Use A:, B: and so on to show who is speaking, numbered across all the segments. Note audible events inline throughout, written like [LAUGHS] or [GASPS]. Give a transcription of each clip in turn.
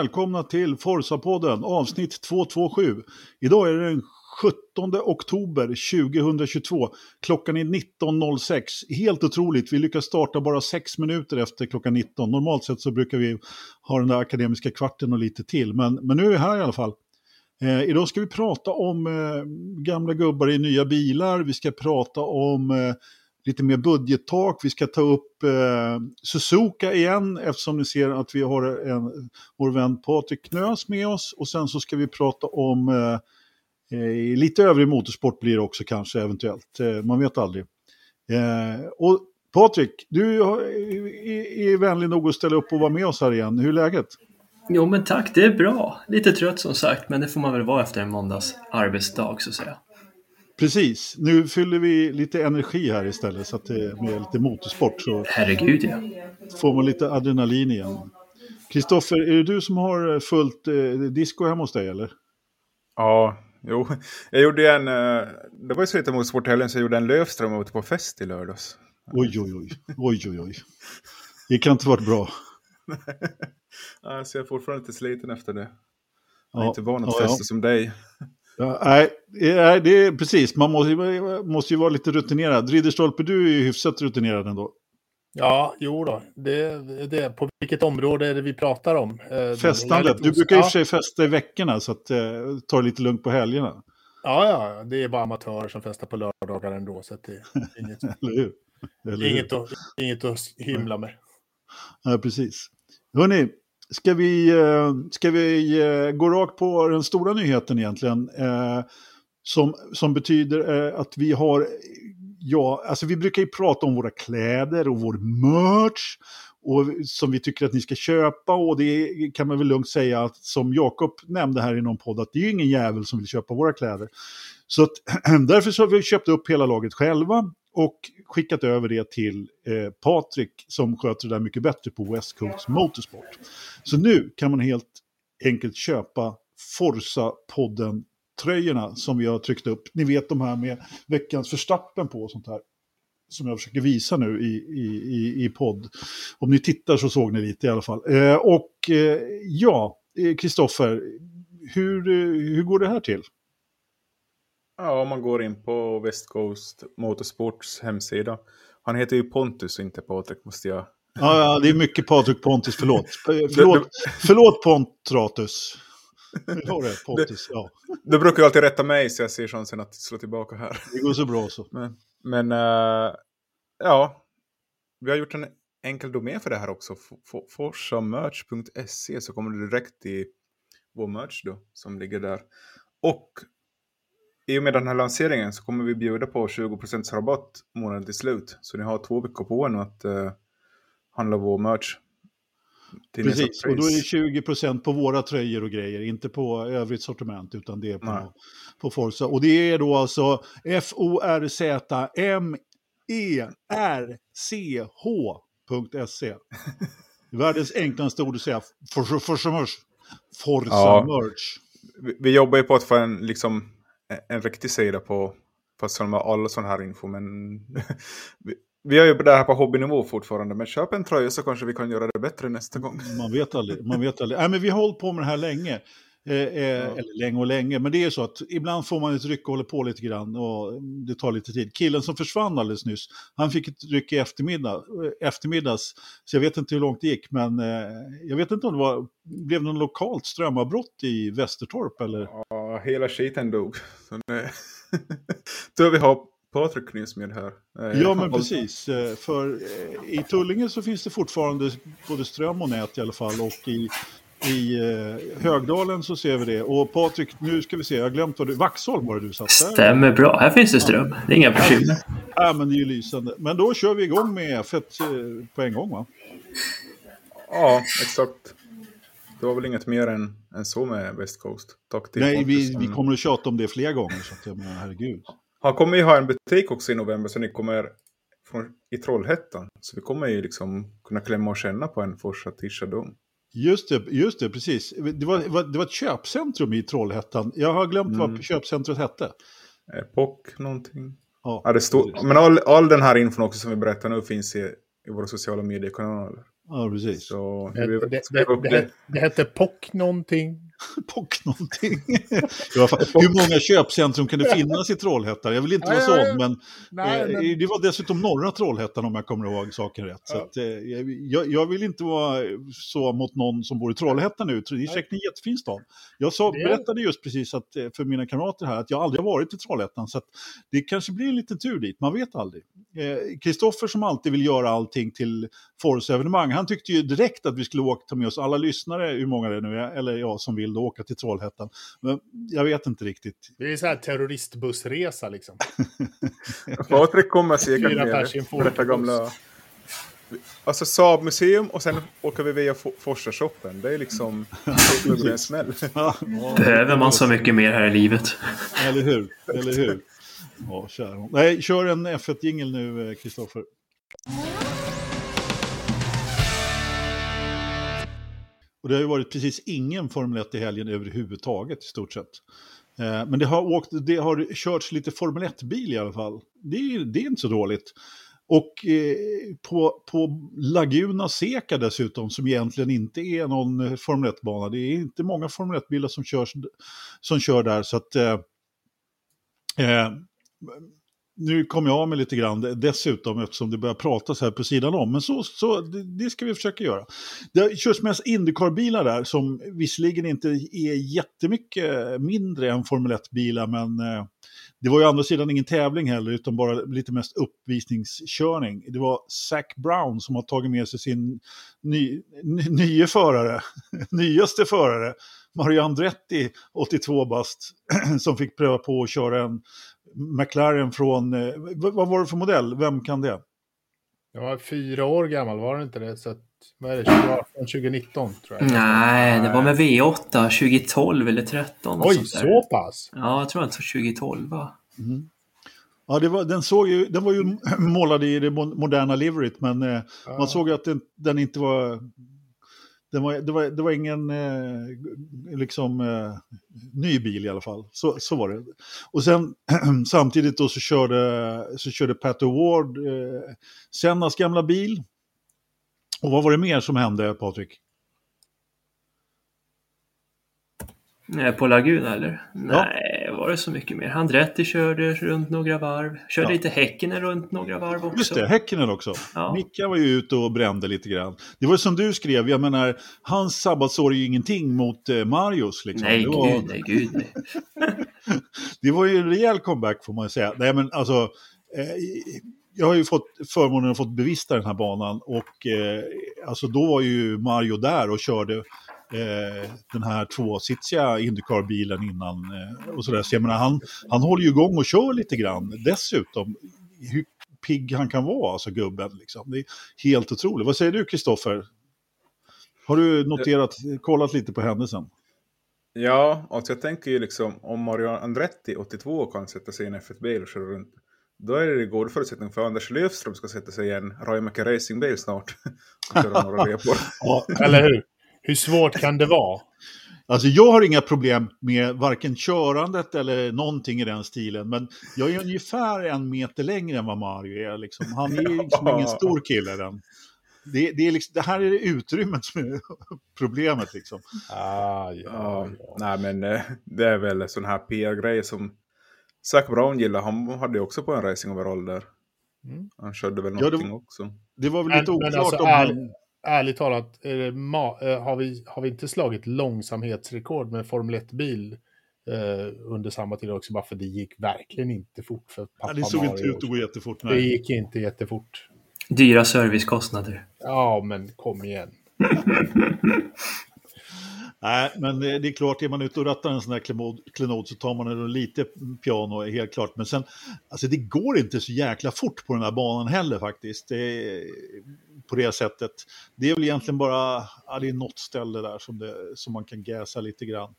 A: välkomna till Forsa-podden avsnitt 227. Idag är det den 17 oktober 2022. Klockan är 19.06. Helt otroligt, vi lyckas starta bara 6 minuter efter klockan 19. Normalt sett så brukar vi ha den där akademiska kvarten och lite till, men, men nu är vi här i alla fall. Eh, idag ska vi prata om eh, gamla gubbar i nya bilar, vi ska prata om eh, lite mer budgettak. Vi ska ta upp eh, Suzuka igen eftersom ni ser att vi har en, vår vän Patrik Knös med oss. Och sen så ska vi prata om eh, eh lite övrig motorsport blir det också kanske eventuellt. Eh, man vet aldrig. Eh, och Patrik, du är, är vänlig nog att ställa upp och vara med oss här igen. Hur är läget?
B: Jo men tack, det är bra. Lite trött som sagt, men det får man väl vara efter en måndags arbetsdag så att säga.
A: Precis, nu fyller vi lite energi här istället så att det är med lite motorsport. Så
B: Herregud ja.
A: Får man lite adrenalin igen. Kristoffer, är det du som har fullt eh, disco hemma hos dig eller?
C: Ja, jo. Jag gjorde en, eh, det var ju så lite motorsporthelgen så jag gjorde en Lövström ute på fest i lördags.
A: Oj, oj, oj, oj, oj, oj. Det kan inte varit bra. [LAUGHS]
C: alltså jag är fortfarande lite sliten efter det. Jag är ja, inte van att
A: ja,
C: festa ja. som dig.
A: Ja, nej, det är precis. Man måste, måste ju vara lite rutinerad. Ridderstolpe, du är ju hyfsat rutinerad ändå.
D: Ja, jo då. Det, det, på vilket område är det vi pratar om?
A: Eh, Festandet. Du brukar ju för sig festa i veckorna så att, eh, ta det lite lugnt på helgerna.
D: Ja, ja, det är bara amatörer som festar på lördagar ändå. Så det är [LAUGHS] inget,
A: Eller hur? Eller
D: inget, att, inget att hymla med.
A: Ja, precis. Hörni, Ska vi, eh, ska vi eh, gå rakt på den stora nyheten egentligen? Eh, som, som betyder att vi har, ja, alltså vi brukar ju prata om våra kläder och vår merch. Och som vi tycker att ni ska köpa och det kan man väl lugnt säga att som Jakob nämnde här i någon podd att det är ju ingen jävel som vill köpa våra kläder. Så att, [CLEARS THROAT] därför så har vi köpt upp hela laget själva och skickat över det till eh, Patrik som sköter det där mycket bättre på West Coast Motorsport. Så nu kan man helt enkelt köpa Forza-podden tröjorna som vi har tryckt upp. Ni vet de här med veckans förstappen på och sånt här. Som jag försöker visa nu i, i, i, podd. Om ni tittar så såg ni lite i alla fall. Eh, och eh, ja, eh, Kristoffer, hur, eh, hur går det här till?
C: Ja, om man går in på West Coast Motorsports hemsida. Han heter ju Pontus inte Patrik, måste jag...
A: Ja, ja det är mycket Patrik Pontus, förlåt. [LAUGHS] Förlåt, förlåt Pontratus. Det, Pontus, ja.
C: Du brukar ju alltid rätta mig så jag ser chansen att slå tillbaka här.
A: Det går så bra så.
C: Men, men uh, ja, vi har gjort en enkel domän för det här också. Forsamerch.se så kommer du direkt till vår merch då, som ligger där. Och i och med den här lanseringen så kommer vi bjuda på 20% rabatt månaden till slut. Så ni har två veckor på er att uh, handla vår merch.
A: Precis, och då är det 20% på våra tröjor och grejer, inte på övrigt sortiment, utan det är på, på Forza. Och det är då alltså F-O-R-Z-M-E-R-C-H.se. Världens enklaste ord att säga, Forza Merch. Forza. Merch.
C: Vi, vi jobbar ju på att få en liksom en riktig sida på, på med all sån här info. Men [LAUGHS] vi, vi har ju det här på hobbynivå fortfarande. Men köp en tröja så kanske vi kan göra det bättre nästa gång.
A: Man vet aldrig. Man vet aldrig. Nej, men vi har hållit på med det här länge. Eh, eh, ja. Eller länge och länge, men det är så att ibland får man ett ryck och håller på lite grann och det tar lite tid. Killen som försvann alldeles nyss, han fick ett ryck i eftermiddag, eh, eftermiddags, så jag vet inte hur långt det gick, men eh, jag vet inte om det var, blev något lokalt strömavbrott i Västertorp eller?
C: Ja, hela skiten dog. [LAUGHS] [LAUGHS] Då vi har Patrik nyss med här.
A: Eh, ja, men precis. För i Tullinge så finns det fortfarande både ström och nät i alla fall och i i eh, Högdalen så ser vi det. Och Patrik, nu ska vi se, jag har glömt vad du... Vaxholm var det du satt där.
B: Stämmer bra, här finns det ström. Det är inga bekymmer.
A: Ja, men det är ju lysande. Men då kör vi igång med F1 eh, på en gång va?
C: Ja, exakt. Det var väl inget mer än, än så med West Coast.
A: Tack till Nej, vi, vi kommer att tjata om det fler gånger. Så att jag menar, herregud.
C: Han kommer ju ha en butik också i november så ni kommer från, i Trollhättan. Så vi kommer ju liksom kunna klämma och känna på en fortsatt t-shirt
A: Just det, just det, precis. Det var, det var ett köpcentrum i Trollhättan. Jag har glömt mm. vad köpcentret hette.
C: Epoch någonting. Ja, ja det står, men all, all den här infon också som vi berättar nu finns i, i våra sociala mediekanaler.
A: Ja, precis.
C: Så
D: Det, det, det. det hette POC någonting. [LAUGHS]
A: Pock någonting. Hur många köpcentrum kan det finnas i Trollhättan? Jag vill inte vara sån, men,
D: Nej,
A: eh,
D: men,
A: det var dessutom norra Trollhättan om jag kommer ihåg saken rätt. Så
D: Ja.
A: att, eh, jag, jag vill inte vara så mot någon som bor i Trollhättan nu. Det är säkert en jättefin stad. Jag sa, berättade just precis att, eh, för mina kamrater här att jag aldrig har varit i Trollhättan. Så det kanske blir en liten tur dit, man vet aldrig. Kristoffer som alltid vill göra allting till Force-evenemang, han tyckte ju direkt att vi skulle åka, ta med oss alla lyssnare, hur många det nu är, eller jag som vill, då, åka till Trollhättan. Men jag vet inte riktigt.
D: det är så här terroristbussresa liksom. [LAUGHS]
C: Patrik kommer säkert med detta gamla... Alltså Saab museum och sen åker vi via Fo- Forsa-shoppen. Det är liksom... Det en smäll.
B: Behöver man så mycket mer här i livet?
A: Eller hur? Eller hur? Ja, kära hon. Nej, kör en F1-jingel nu, eh, Kristoffer. Och det har ju varit precis ingen Formel 1 i helgen överhuvudtaget i stort sett. Eh, Men det har, åkt, det har körts lite Formel 1-bil i alla fall. Det är, det är inte så dåligt. Och eh, på, på Laguna Seca dessutom, som egentligen inte är någon eh, Formel 1-bana. Det är inte många Formel 1-bilar som, körs, som kör där. Så att, eh, eh, nu kom jag av mig lite grann dessutom eftersom det börjar pratas här på sidan om. Men så, så det, det ska vi försöka göra. Det körs mest Indycar-bilar där som visserligen inte är jättemycket mindre än Formel 1-bilar men eh, det var ju å andra sidan ingen tävling heller utan bara lite mest uppvisningskörning. Det var Zac Brown som har tagit med sig sin ny, ny, nye förare, [LAUGHS] nyaste förare, Mario Andretti, 82 bast, [CLEARS THROAT] som fick pröva på att köra en McLaren från, eh, vad var det för modell? Vem kan det?
D: Jag var fyra år gammal, var det inte det? Så att, vad är det, 2018, 2019 tror jag.
B: Nej, det var med V8 2012 eller 13. och
D: Oj,
B: sånt där.
D: så pass?
B: Ja, jag tror att det var 2012 va?
A: Ja, det var, den, såg ju, den var ju [CLEARS THROAT] målad i det mo- moderna liveryt, men eh,
D: Ja.
A: man såg ju att den, den inte var det var, det, var, det var ingen eh, liksom, eh, ny bil i alla fall. Så, så var det. Och sen [CLEARS THROAT] samtidigt då så körde, så körde Pat Award eh, Sennas gamla bil. Och vad var det mer som hände, Patrik?
B: Nej, på Laguna eller? Nej, var det så mycket mer? Andretti körde runt några varv. Körde
A: Ja.
B: lite Häckenen runt några varv också.
A: Just det, Häckenen också.
B: Ja.
A: Micka var ju ute och brände lite grann. Det var som du skrev, jag menar, hans sabbatsår är ju ingenting mot eh, Marios. Liksom.
B: Nej,
A: det, var,
B: gud, nej, gud, nej. [LAUGHS]
A: det var ju en rejäl comeback får man ju säga. Nej, men alltså, eh, jag har ju fått förmånen att få bevista den här banan och eh, alltså, då var ju Mario där och körde eh, den här tvåsitsiga Indycar-bilen innan. Eh, och sådär. Så jag menar, han, han håller ju igång och kör lite grann dessutom. Hur pigg han kan vara, alltså gubben. Liksom. Det är helt otroligt. Vad säger du, Kristoffer? Har du noterat, kollat lite på händelsen?
C: Ja, alltså jag tänker ju liksom om Mario Andretti 82 kan sätta sig i en F1-bil och köra runt. Då är det god förutsättning för Anders Löfström ska sätta sig i en Raimäki Racingbil snart. [LAUGHS] Och köra några repor.
A: Ja,
D: Eller hur? Hur svårt kan det vara?
A: Alltså jag har inga problem med varken körandet eller någonting i den stilen. Men jag är ungefär en meter längre än vad Mario är. Liksom. Han är ju liksom ingen stor kille. Den. Det, det, är liksom, det här är det utrymmet som är [LAUGHS] problemet. Liksom.
D: Ah, ja,
C: Ja,
D: ja.
C: nej men eh, det är väl sån här PR-grej som Zac Brown gillar. Han hade också på en racing-overall där.
D: Mm.
C: Han körde väl
A: Ja, det-
C: någonting också.
A: Det var väl lite
D: men
A: oklart
D: alltså,
A: om han...
D: Ärligt talat, är det ma- eh, har, vi, har vi inte slagit långsamhetsrekord med Formel 1-bil eh, under samma tid också? Bara för det gick verkligen inte fort för pappa
A: Ja, det såg inte
D: Mario.
A: ut att gå jättefort.
D: Det
A: Nej.
D: gick inte jättefort.
B: Dyra servicekostnader.
D: Ja, men kom igen. [LAUGHS]
A: Nej, men det det är klart, är man ute och rattar en sån här klenod, klenod så tar man en lite piano, helt klart. Men sen, alltså det går inte så jäkla fort på den här banan heller faktiskt. Det är, på det sättet. Det är väl egentligen bara, ja, det är något ställe där som, det, som man kan gäsa lite grann.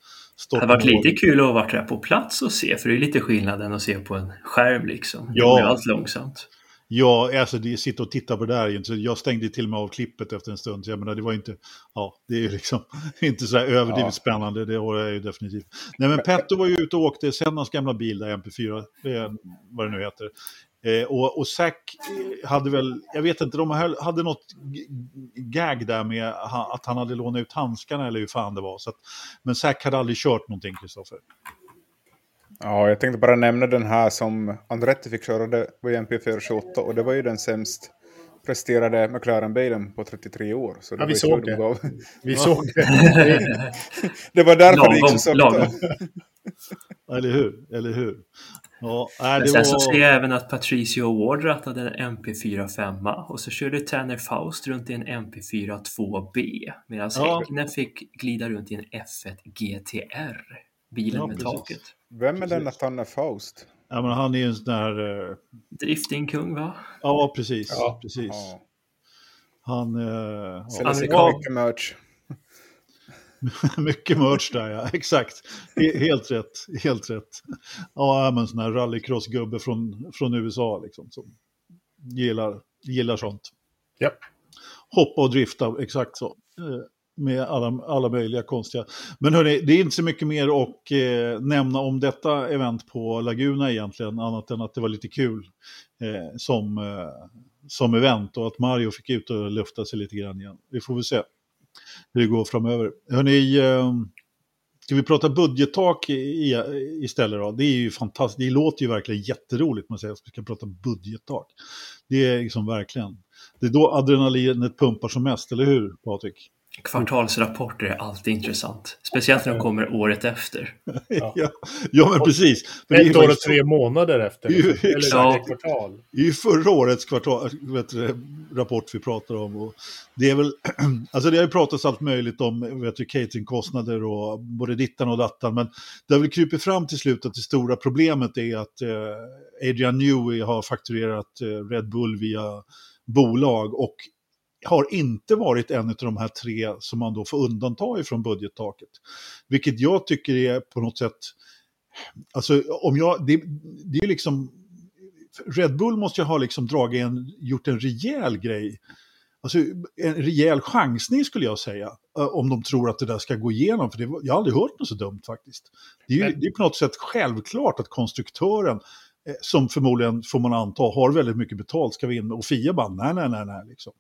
B: Det hade varit lite kul att ha varit där på plats och se, för det är lite skillnad än att se på en skärm liksom.
A: Ja.
B: Det är allt långsamt.
A: Ja, alltså det sitta och titta på det där så. Jag stängde till och med av klippet efter en stund. Så jag menar, det var inte, ja, det är ju liksom [LAUGHS] inte så här överdrivet
D: Ja.
A: spännande. Det har jag ju definitivt. Nej, men Petto var ju ute och åkte Sennas gamla bil där, MP4, det är, vad det nu heter. Eh, och, och Zack hade väl, jag vet inte, de hade något gag där med att han hade lånat ut handskarna eller hur fan det var. Så att, men Zack hade aldrig kört någonting, Kristoffer.
C: Ja, jag tänkte bara nämna den här som Andretti fick köra, det var ju MP428 och det var ju den sämst presterade McLaren-bilen på 33 år. Så
D: ja, vi [LAUGHS] såg det. Gav...
C: Vi
D: såg det.
C: det var därför lagom, det gick så sakta.
A: eller hur, eller hur.
B: Ja, äh, Men sen var... så ser jag även att Patricio Ward rattade en MP45 och så körde Tanner Faust runt i en MP4 2B medan ja. Häggnen fick glida runt i en F1 GTR, bilen ja, med taket.
C: Vem är denna Tanner Faust?
A: Ja, men han är ju en sån där... Uh...
B: Driftingkung va?
A: Ja, precis. Ja. precis. Ja. Han... Uh...
C: Säljer ja. mycket merch. [LAUGHS]
A: mycket merch där, ja. [LAUGHS] Exakt. Helt rätt. Helt rätt. Ja, men sån här rallycross-gubbe från, från USA liksom. Som gillar, gillar sånt.
D: Yep.
A: Hoppa och drifta, exakt så. Eh, med alla, alla möjliga konstiga. Men hörni, det är inte så mycket mer att eh, nämna om detta event på Laguna egentligen, annat än att det var lite kul eh, som, eh, som event och att Mario fick ut och lufta sig lite grann igen. Vi får väl se hur det går framöver. Hörni, eh, ska vi prata budgettak istället då? Det är ju fantastiskt, det låter ju verkligen jätteroligt man säger att vi ska prata budgettak. Det är liksom verkligen, det är då adrenalinet pumpar som mest, eller hur Patrik?
B: Kvartalsrapporter är alltid intressant. Speciellt när de kommer året efter. [LAUGHS]
A: Ja, ja men precis.
D: Men Ett år och tre månader efter. Ju, eller ja. kvartal.
A: Det är ju förra årets kvartal, vet du, rapport vi pratar om. Och det är väl, [CLEARS THROAT] alltså det har ju pratats allt möjligt om vet du, cateringkostnader och både dittan och dattan. Men det har väl krypit fram till slut att det stora problemet är att eh, Adrian Newey har fakturerat eh, Red Bull via bolag och har inte varit en av de här tre som man då får undanta ifrån budgettaket. Vilket jag tycker är på något sätt, alltså om jag, det, det är liksom, Red Bull måste ju ha liksom dragit en, gjort en rejäl grej, alltså en rejäl chansning skulle jag säga, om de tror att det där ska gå igenom, för det, jag har aldrig hört något så dumt faktiskt. Det är, ju, det är på något sätt självklart att konstruktören eh, som förmodligen, får man anta, har väldigt mycket betalt, ska vi in och Fia bara, nej, nej, nej, nej, liksom.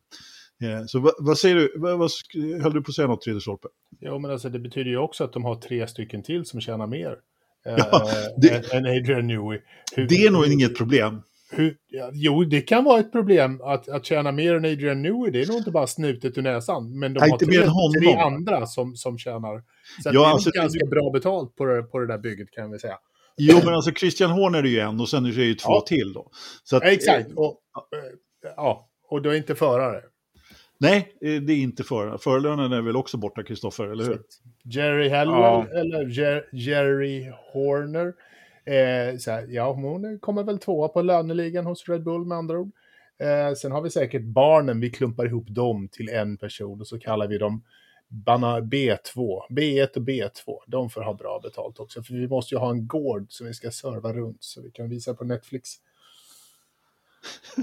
A: Eh, så vad, vad, säger du, vad, vad, höll du på att säga något tredje stolpe?
D: Ja, men alltså det betyder ju också att de har tre stycken till som tjänar mer. Eh, ja, det, än Adrian Newey.
A: Hur, det är nog hur, inget problem.
D: Hur, ja, jo, det kan vara ett problem att, att tjäna mer än Adrian Newey. Det är nog inte bara snutet ur näsan. Men de Nej, har tre, tre, andra som, som tjänar. Så ja, det är alltså, ganska bra betalt på det, på det där bygget kan vi säga.
A: Jo, men alltså Christian Horner är ju en och sen är det ju två ja. till då.
D: Att, Exakt. Och, ja, och du är inte förare.
A: Nej, eh, det är inte för. Förlönen är väl också borta, Kristoffer, eller hur?
D: Jerry Hallwell, ja. eller Jer Jerry Horner. Eh, så här, ja, hon kommer väl tvåa på löneligan hos Red Bull med andra ord. Eh, sen har vi säkert barnen, vi klumpar ihop dem till en person och så kallar vi dem B2, B1 och B2. De får ha bra betalt också, för vi måste ju ha en gård som vi ska serva runt så vi kan visa på Netflix.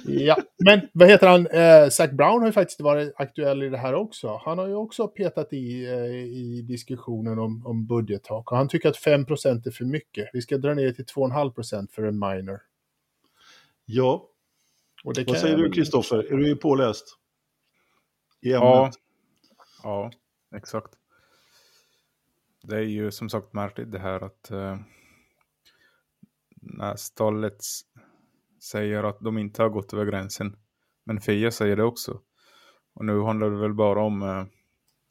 D: Ja, men vad heter han? Eh, Zac Brown har ju faktiskt varit aktuell i det här också. Han har ju också petat i, eh, i diskussionen om, om budgettak och han tycker att 5% är för mycket. Vi ska dra ner till 2,5% för en minor.
A: Ja. Och det vad säger du Kristoffer? Är du påläst?
C: I ja. ja, exakt. Det är ju som sagt märkligt det här att eh, när stallets säger att de inte har gått över gränsen. Men Fia säger det också. Och nu handlar det väl bara om eh,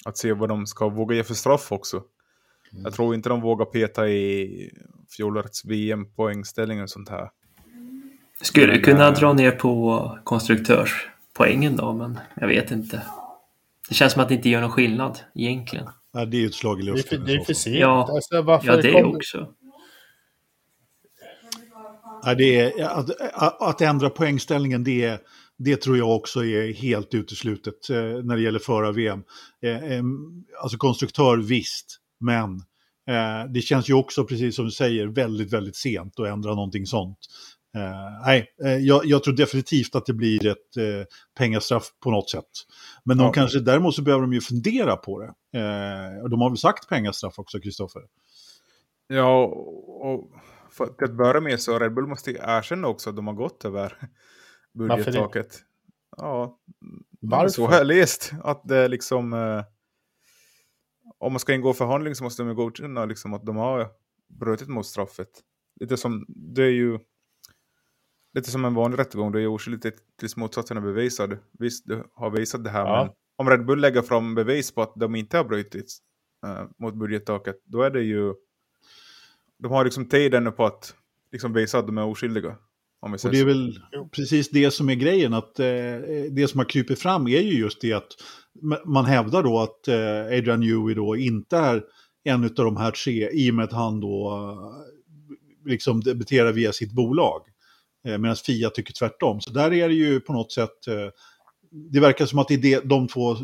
C: att se vad de ska våga ge för straff också. Mm. Jag tror inte de vågar peta i fjolårets VM-poängställning och sånt här.
B: Skulle men, kunna äh... dra ner på konstruktörspoängen då, men jag vet inte. Det känns som att det inte gör någon skillnad egentligen.
A: Ja, det är ju ett slag i luften.
D: Det är för, för sent.
B: Ja, alltså, ja det kom... också.
A: Ja, det är, att, att ändra poängställningen, det, det tror jag också är helt uteslutet eh, när det gäller förra-VM. Eh, eh, alltså konstruktör visst, men eh, det känns ju också, precis som du säger, väldigt, väldigt sent att ändra någonting sånt. Eh, nej, eh, jag, jag, tror definitivt att det blir ett pengastraff på något sätt. Men de ja. kanske, däremot så behöver de ju fundera på det. de har väl sagt pengastraff också, Kristoffer?
C: Ja, och för till att börja med så Red Bull måste erkänna också att de har gått över [LAUGHS] budgettaket. Ja, Varför? så har jag läst. Att det liksom... Eh, om man ska ingå förhandling så måste de godkänna liksom, att de har brutit mot straffet. Lite som, det är ju lite som en vanlig rättegång, det är oskyldigt tills motsatsen är bevisad. Visst, du har visat det här, ja. men om Red Bull lägger fram bevis på att de inte har brutit uh, mot budgettaket, då är det ju... De har liksom tid ännu på att liksom visa att de är oskyldiga.
A: Om vi och det är väl precis det som är grejen, att eh, det som har krypit fram är ju just det att man hävdar då att eh, Adrian Newey då inte är en av de här tre i och med att han då eh, liksom debiterar via sitt bolag. Eh, Medan Fia tycker tvärtom. Så där är det ju på något sätt, eh, det verkar som att det är det, de två,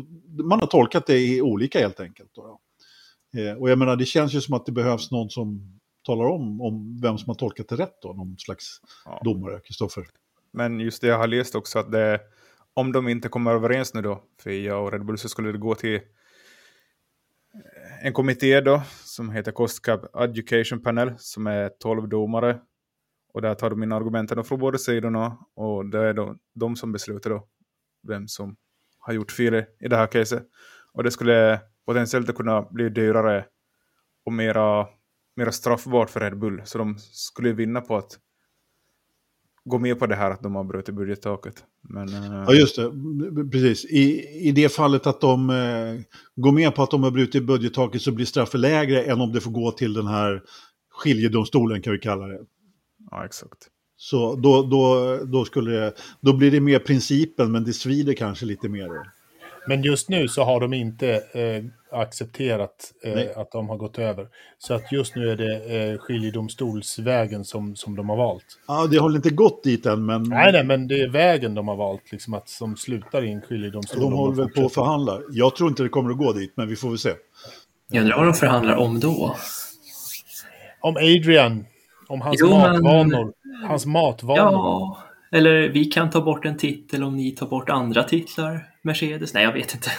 A: man har tolkat det i olika helt enkelt. Då, ja. eh, och jag menar, det känns ju som att det behövs någon som talar om, om vem som har tolkat det rätt då, någon slags ja. domare, Kristoffer.
C: Men just det jag har läst också att det, om de inte kommer överens nu då, Fia och Red Bull, så skulle det gå till en kommitté då, som heter Cost Cap Education Panel, som är 12 domare och där tar de in argumenten från båda sidorna och det är då de som beslutar då vem som har gjort fel i det här caset. Och det skulle potentiellt kunna bli dyrare och mera, mera straffbart för Red Bull. Så de skulle vinna på att gå med på det här att de har brutit budgettaket. Men,
A: uh... Ja, just det. Precis. I, I det fallet att de uh, går med på att de har brutit budgettaket så blir straffet lägre än om det får gå till den här skiljedomstolen kan vi kalla det.
C: Ja, exakt.
A: Så då, då, då, skulle det, då blir det mer principen, men det svider kanske lite mer.
D: Men just nu så har de inte eh, accepterat eh, att de har gått över. Så att just nu är det eh, skiljedomstolsvägen som, som de har valt.
A: Ja, det har inte gått dit än, men...
D: Nej, nej, men det är vägen de har valt, liksom att som slutar i en skiljedomstol.
A: De håller väl på att förhandla. Jag tror inte det kommer att gå dit, men vi får väl se.
B: Jag undrar vad de förhandlar om då?
D: Om Adrian om hans jo, matvanor. Men... Hans matvanor.
B: Ja, eller vi kan ta bort en titel om ni tar bort andra titlar. Mercedes? Nej, jag vet inte.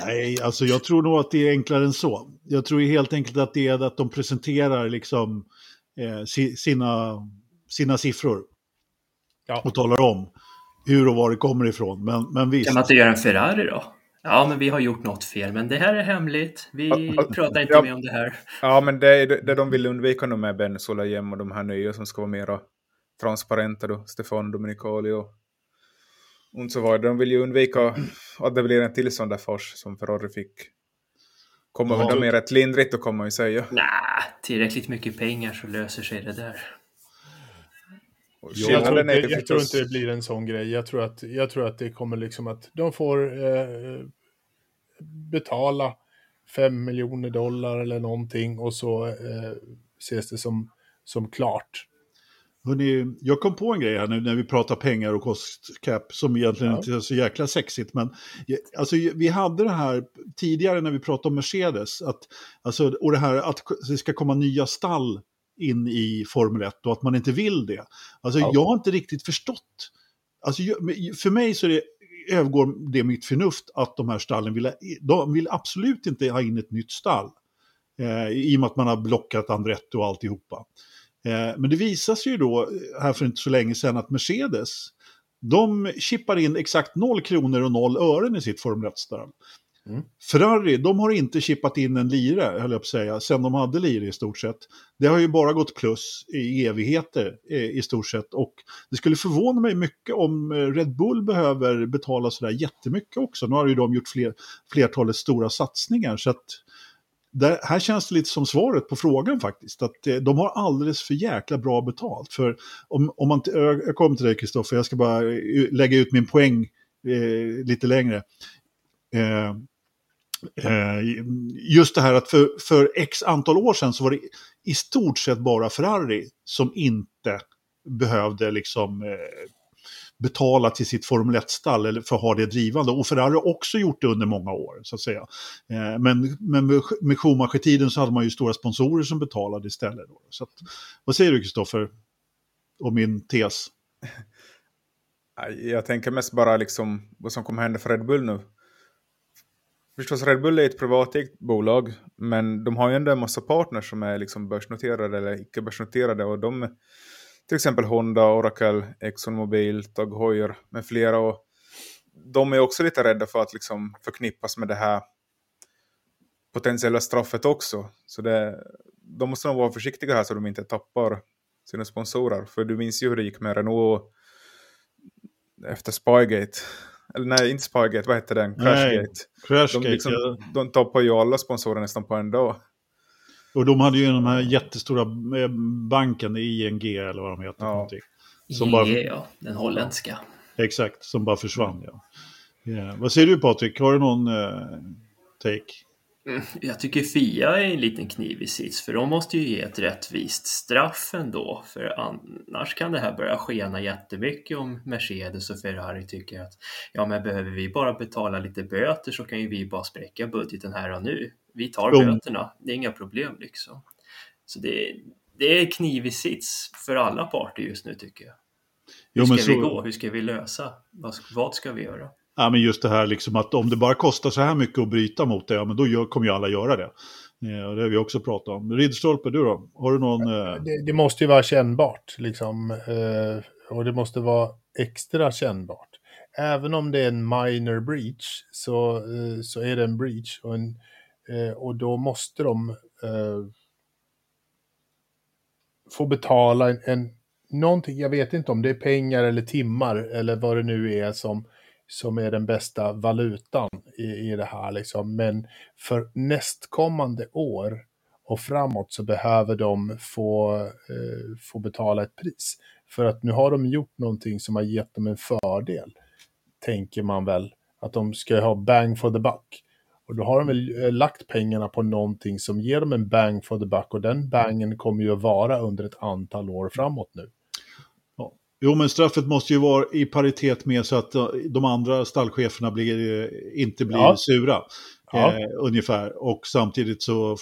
B: [LAUGHS]
A: Nej, alltså jag tror nog att det är enklare än så. Jag tror helt enkelt att det är att de presenterar liksom eh, sina, sina siffror. Ja. Och talar om hur och var det kommer ifrån. Men, men visst.
B: Kan man inte göra en Ferrari då? Ja, men vi har gjort något fel, men det här är hemligt. Vi pratar inte ja, mer om det här.
C: Ja, men det är det de vill undvika nu med Ben Solayem och de här nya som ska vara mera transparenta då, Stefan Dominicali och, och så vidare. De vill ju undvika att det blir en till sån där fars som Ferrari fick. Kommer ja. de mer rätt lindrigt kommer man ju säga.
B: Nej, tillräckligt mycket pengar så löser sig det där.
D: Jag tror, inte, jag tror, inte, det blir en sån grej. Jag tror att, jag tror att det kommer liksom att de får eh, betala 5 miljoner dollar eller någonting och så eh, ses det som, som klart.
A: Hörrni, jag kom på en grej här nu när vi pratar pengar och kostcap som egentligen ja. inte är så jäkla sexigt. Men alltså, vi hade det här tidigare när vi pratade om Mercedes. Att, alltså, och det här att det ska komma nya stall in i Formel 1 och att man inte vill det. Alltså ja. jag har inte riktigt förstått. Alltså, för mig så är det övergår det mitt förnuft att de här stallen vill, de vill absolut inte ha in ett nytt stall. Eh, I och med att man har blockat Andretti och alltihopa. Eh, men det visar sig ju då eh, här för inte så länge sedan att Mercedes, de chippar in exakt 0 kronor och 0 ören i sitt Formel 1-stall. Mm. Ferrari, de har inte chippat in en lire, höll jag på att säga, sen de hade lire i stort sett. Det har ju bara gått plus i evigheter i stort sett. Och det skulle förvåna mig mycket om eh, Red Bull behöver betala sådär jättemycket också. Nu har ju de gjort fler, flertalet stora satsningar. Så att där, här känns det lite som svaret på frågan faktiskt. Att eh, de har alldeles för jäkla bra betalt. För om, om man, jag kommer till dig Kristoffer, jag ska bara eh, lägga ut min poäng eh, lite längre. Eh, Eh, just det här att för, för x antal år sedan så var det i stort sett bara Ferrari som inte behövde liksom eh, betala till sitt Formel 1-stall för att ha det drivande. Och Ferrari har också gjort det under många år, så att säga. Eh, men, men med Schumacher-tiden så hade man ju stora sponsorer som betalade istället. Då. Så att, vad säger du, Kristoffer, om min tes?
C: Jag tänker mest bara liksom vad som kommer hända för Red Bull nu. förstås Red Bull är ett privatägt bolag, men de har ju ändå en massa partners som är liksom börsnoterade eller icke börsnoterade och de till exempel Honda, Oracle, ExxonMobil, Tag Heuer med flera och de är också lite rädda för att liksom förknippas med det här potentiella straffet också. Så det, de måste nog vara försiktiga här så de inte tappar sina sponsorer. För du minns ju hur det gick med Renault efter Spygate. Eller nej, inte Spygate, vad hette den? Crashgate.
A: Crashgate
C: de, liksom, ja. de tappar ju alla sponsorer nästan på en dag.
A: Och de hade ju den här jättestora eh, banken, ING eller vad de heter. Ja.
B: Som bara... ja, den holländska.
A: Exakt, som bara försvann. Ja. Yeah. Vad säger du Patrik, har du någon uh, take?
B: Mm, jag tycker Fia är en liten kniv i sits, för de måste ju ge ett rättvist straff ändå, för annars kan det här börja skena jättemycket om Mercedes och Ferrari tycker att ja, men behöver vi bara betala lite böter så kan ju vi bara spräcka budgeten här och nu. Vi tar böterna, det är inga problem liksom. Så det, det är kniv i sits för alla parter just nu tycker jag. Hur jo, ska så... vi gå? Hur ska vi lösa? Vad, vad ska vi göra?
A: Ja, men just det här liksom att om det bara kostar så här mycket att bryta mot det, ja, men då gör, kommer ju alla göra det. Ja, det har vi också pratat om. Ridstolpe, du då? Har du någon... Eh...
D: Det, det, måste ju vara kännbart, liksom. Eh, och det måste vara extra kännbart. Även om det är en minor breach, så, eh, så är det en breach. Och, en, eh, Eh, och då måste de eh, få betala en, en någonting, jag vet inte om det är pengar eller timmar eller vad det nu är som som är den bästa valutan i, i det här. Liksom. Men för nästkommande år och framåt så behöver de få, eh, få betala ett pris. För att nu har de gjort någonting som har gett dem en fördel, tänker man väl. Att de ska ha bang for the buck. Och då har de väl eh, lagt pengarna på någonting som ger dem en bang for the buck och den bangen kommer ju att vara under ett antal år framåt nu.
A: Jo, men straffet måste ju vara i paritet med så att eh, de andra stallcheferna blir, eh, inte blir ja. sura. Ja. Eh, ungefär. Och samtidigt så,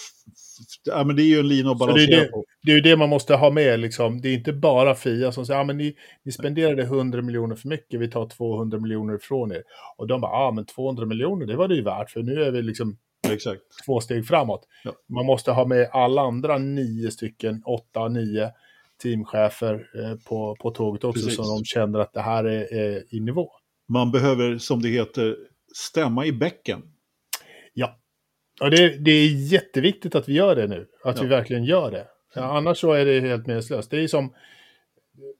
A: ja men det är ju en lina att balansera
D: det det, på. Det är ju det man måste ha med liksom. Det är inte bara Fia som säger, ja men ni, ni spenderade 100 miljoner för mycket, vi tar 200 miljoner ifrån er. Och de bara, ja men 200 miljoner, det var det ju värt, för nu är vi liksom
A: Exakt.
D: två steg framåt. Ja. Man måste ha med alla andra nio stycken, åtta, nio teamchefer eh, på, på tåget också Precis. så de känner att det här är, är i nivå.
A: Man behöver, som det heter, stämma i bäcken.
D: Ja, och det, det är jätteviktigt att vi gör det nu. Att ja. vi verkligen gör det. Ja, annars så är det helt meningslöst. Det är som,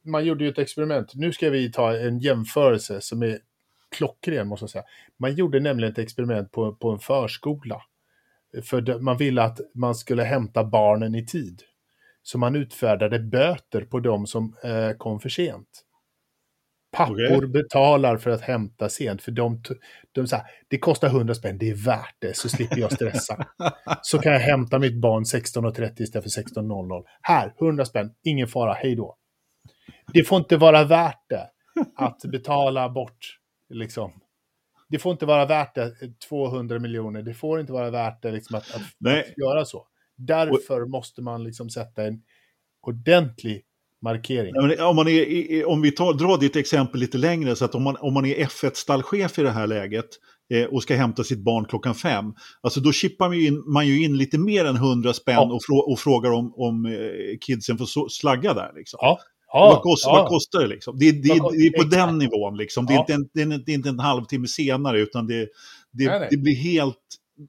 D: man gjorde ju ett experiment. Nu ska vi ta en jämförelse som är klockren, måste jag säga. Man gjorde nämligen ett experiment på, på en förskola. För man ville att man skulle hämta barnen i tid. Så man utfärdade böter på de som eh, kom för sent. Pappor okay. betalar för att hämta sent, för de, de så här, det kostar 100 spänn, det är värt det, så slipper jag stressa. så kan jag hämta mitt barn 16.30 istället för 16.00. Här, 100 spänn, ingen fara, hej då. Det får inte vara värt det att betala bort, liksom. Det får inte vara värt det, 200 miljoner, det får inte vara värt det liksom, att, att, att göra så. Därför måste man liksom sätta en ordentlig markering.
A: Om, man är, om vi tar, drar ditt exempel lite längre, så att om man, om man är F1-stallchef i det här läget eh, och ska hämta sitt barn klockan fem, alltså då chippar man ju in, man ju in lite mer än 100 spänn ja. och, frå, och, frågar om, om eh, kidsen får slagga där. Liksom. Ja. Ja, vad, kost, ja. vad, kostar det liksom? Det, det, det är på exakt. den nivån liksom. Det är, inte en, det, är, inte en halvtimme senare utan det, nej, nej. det blir helt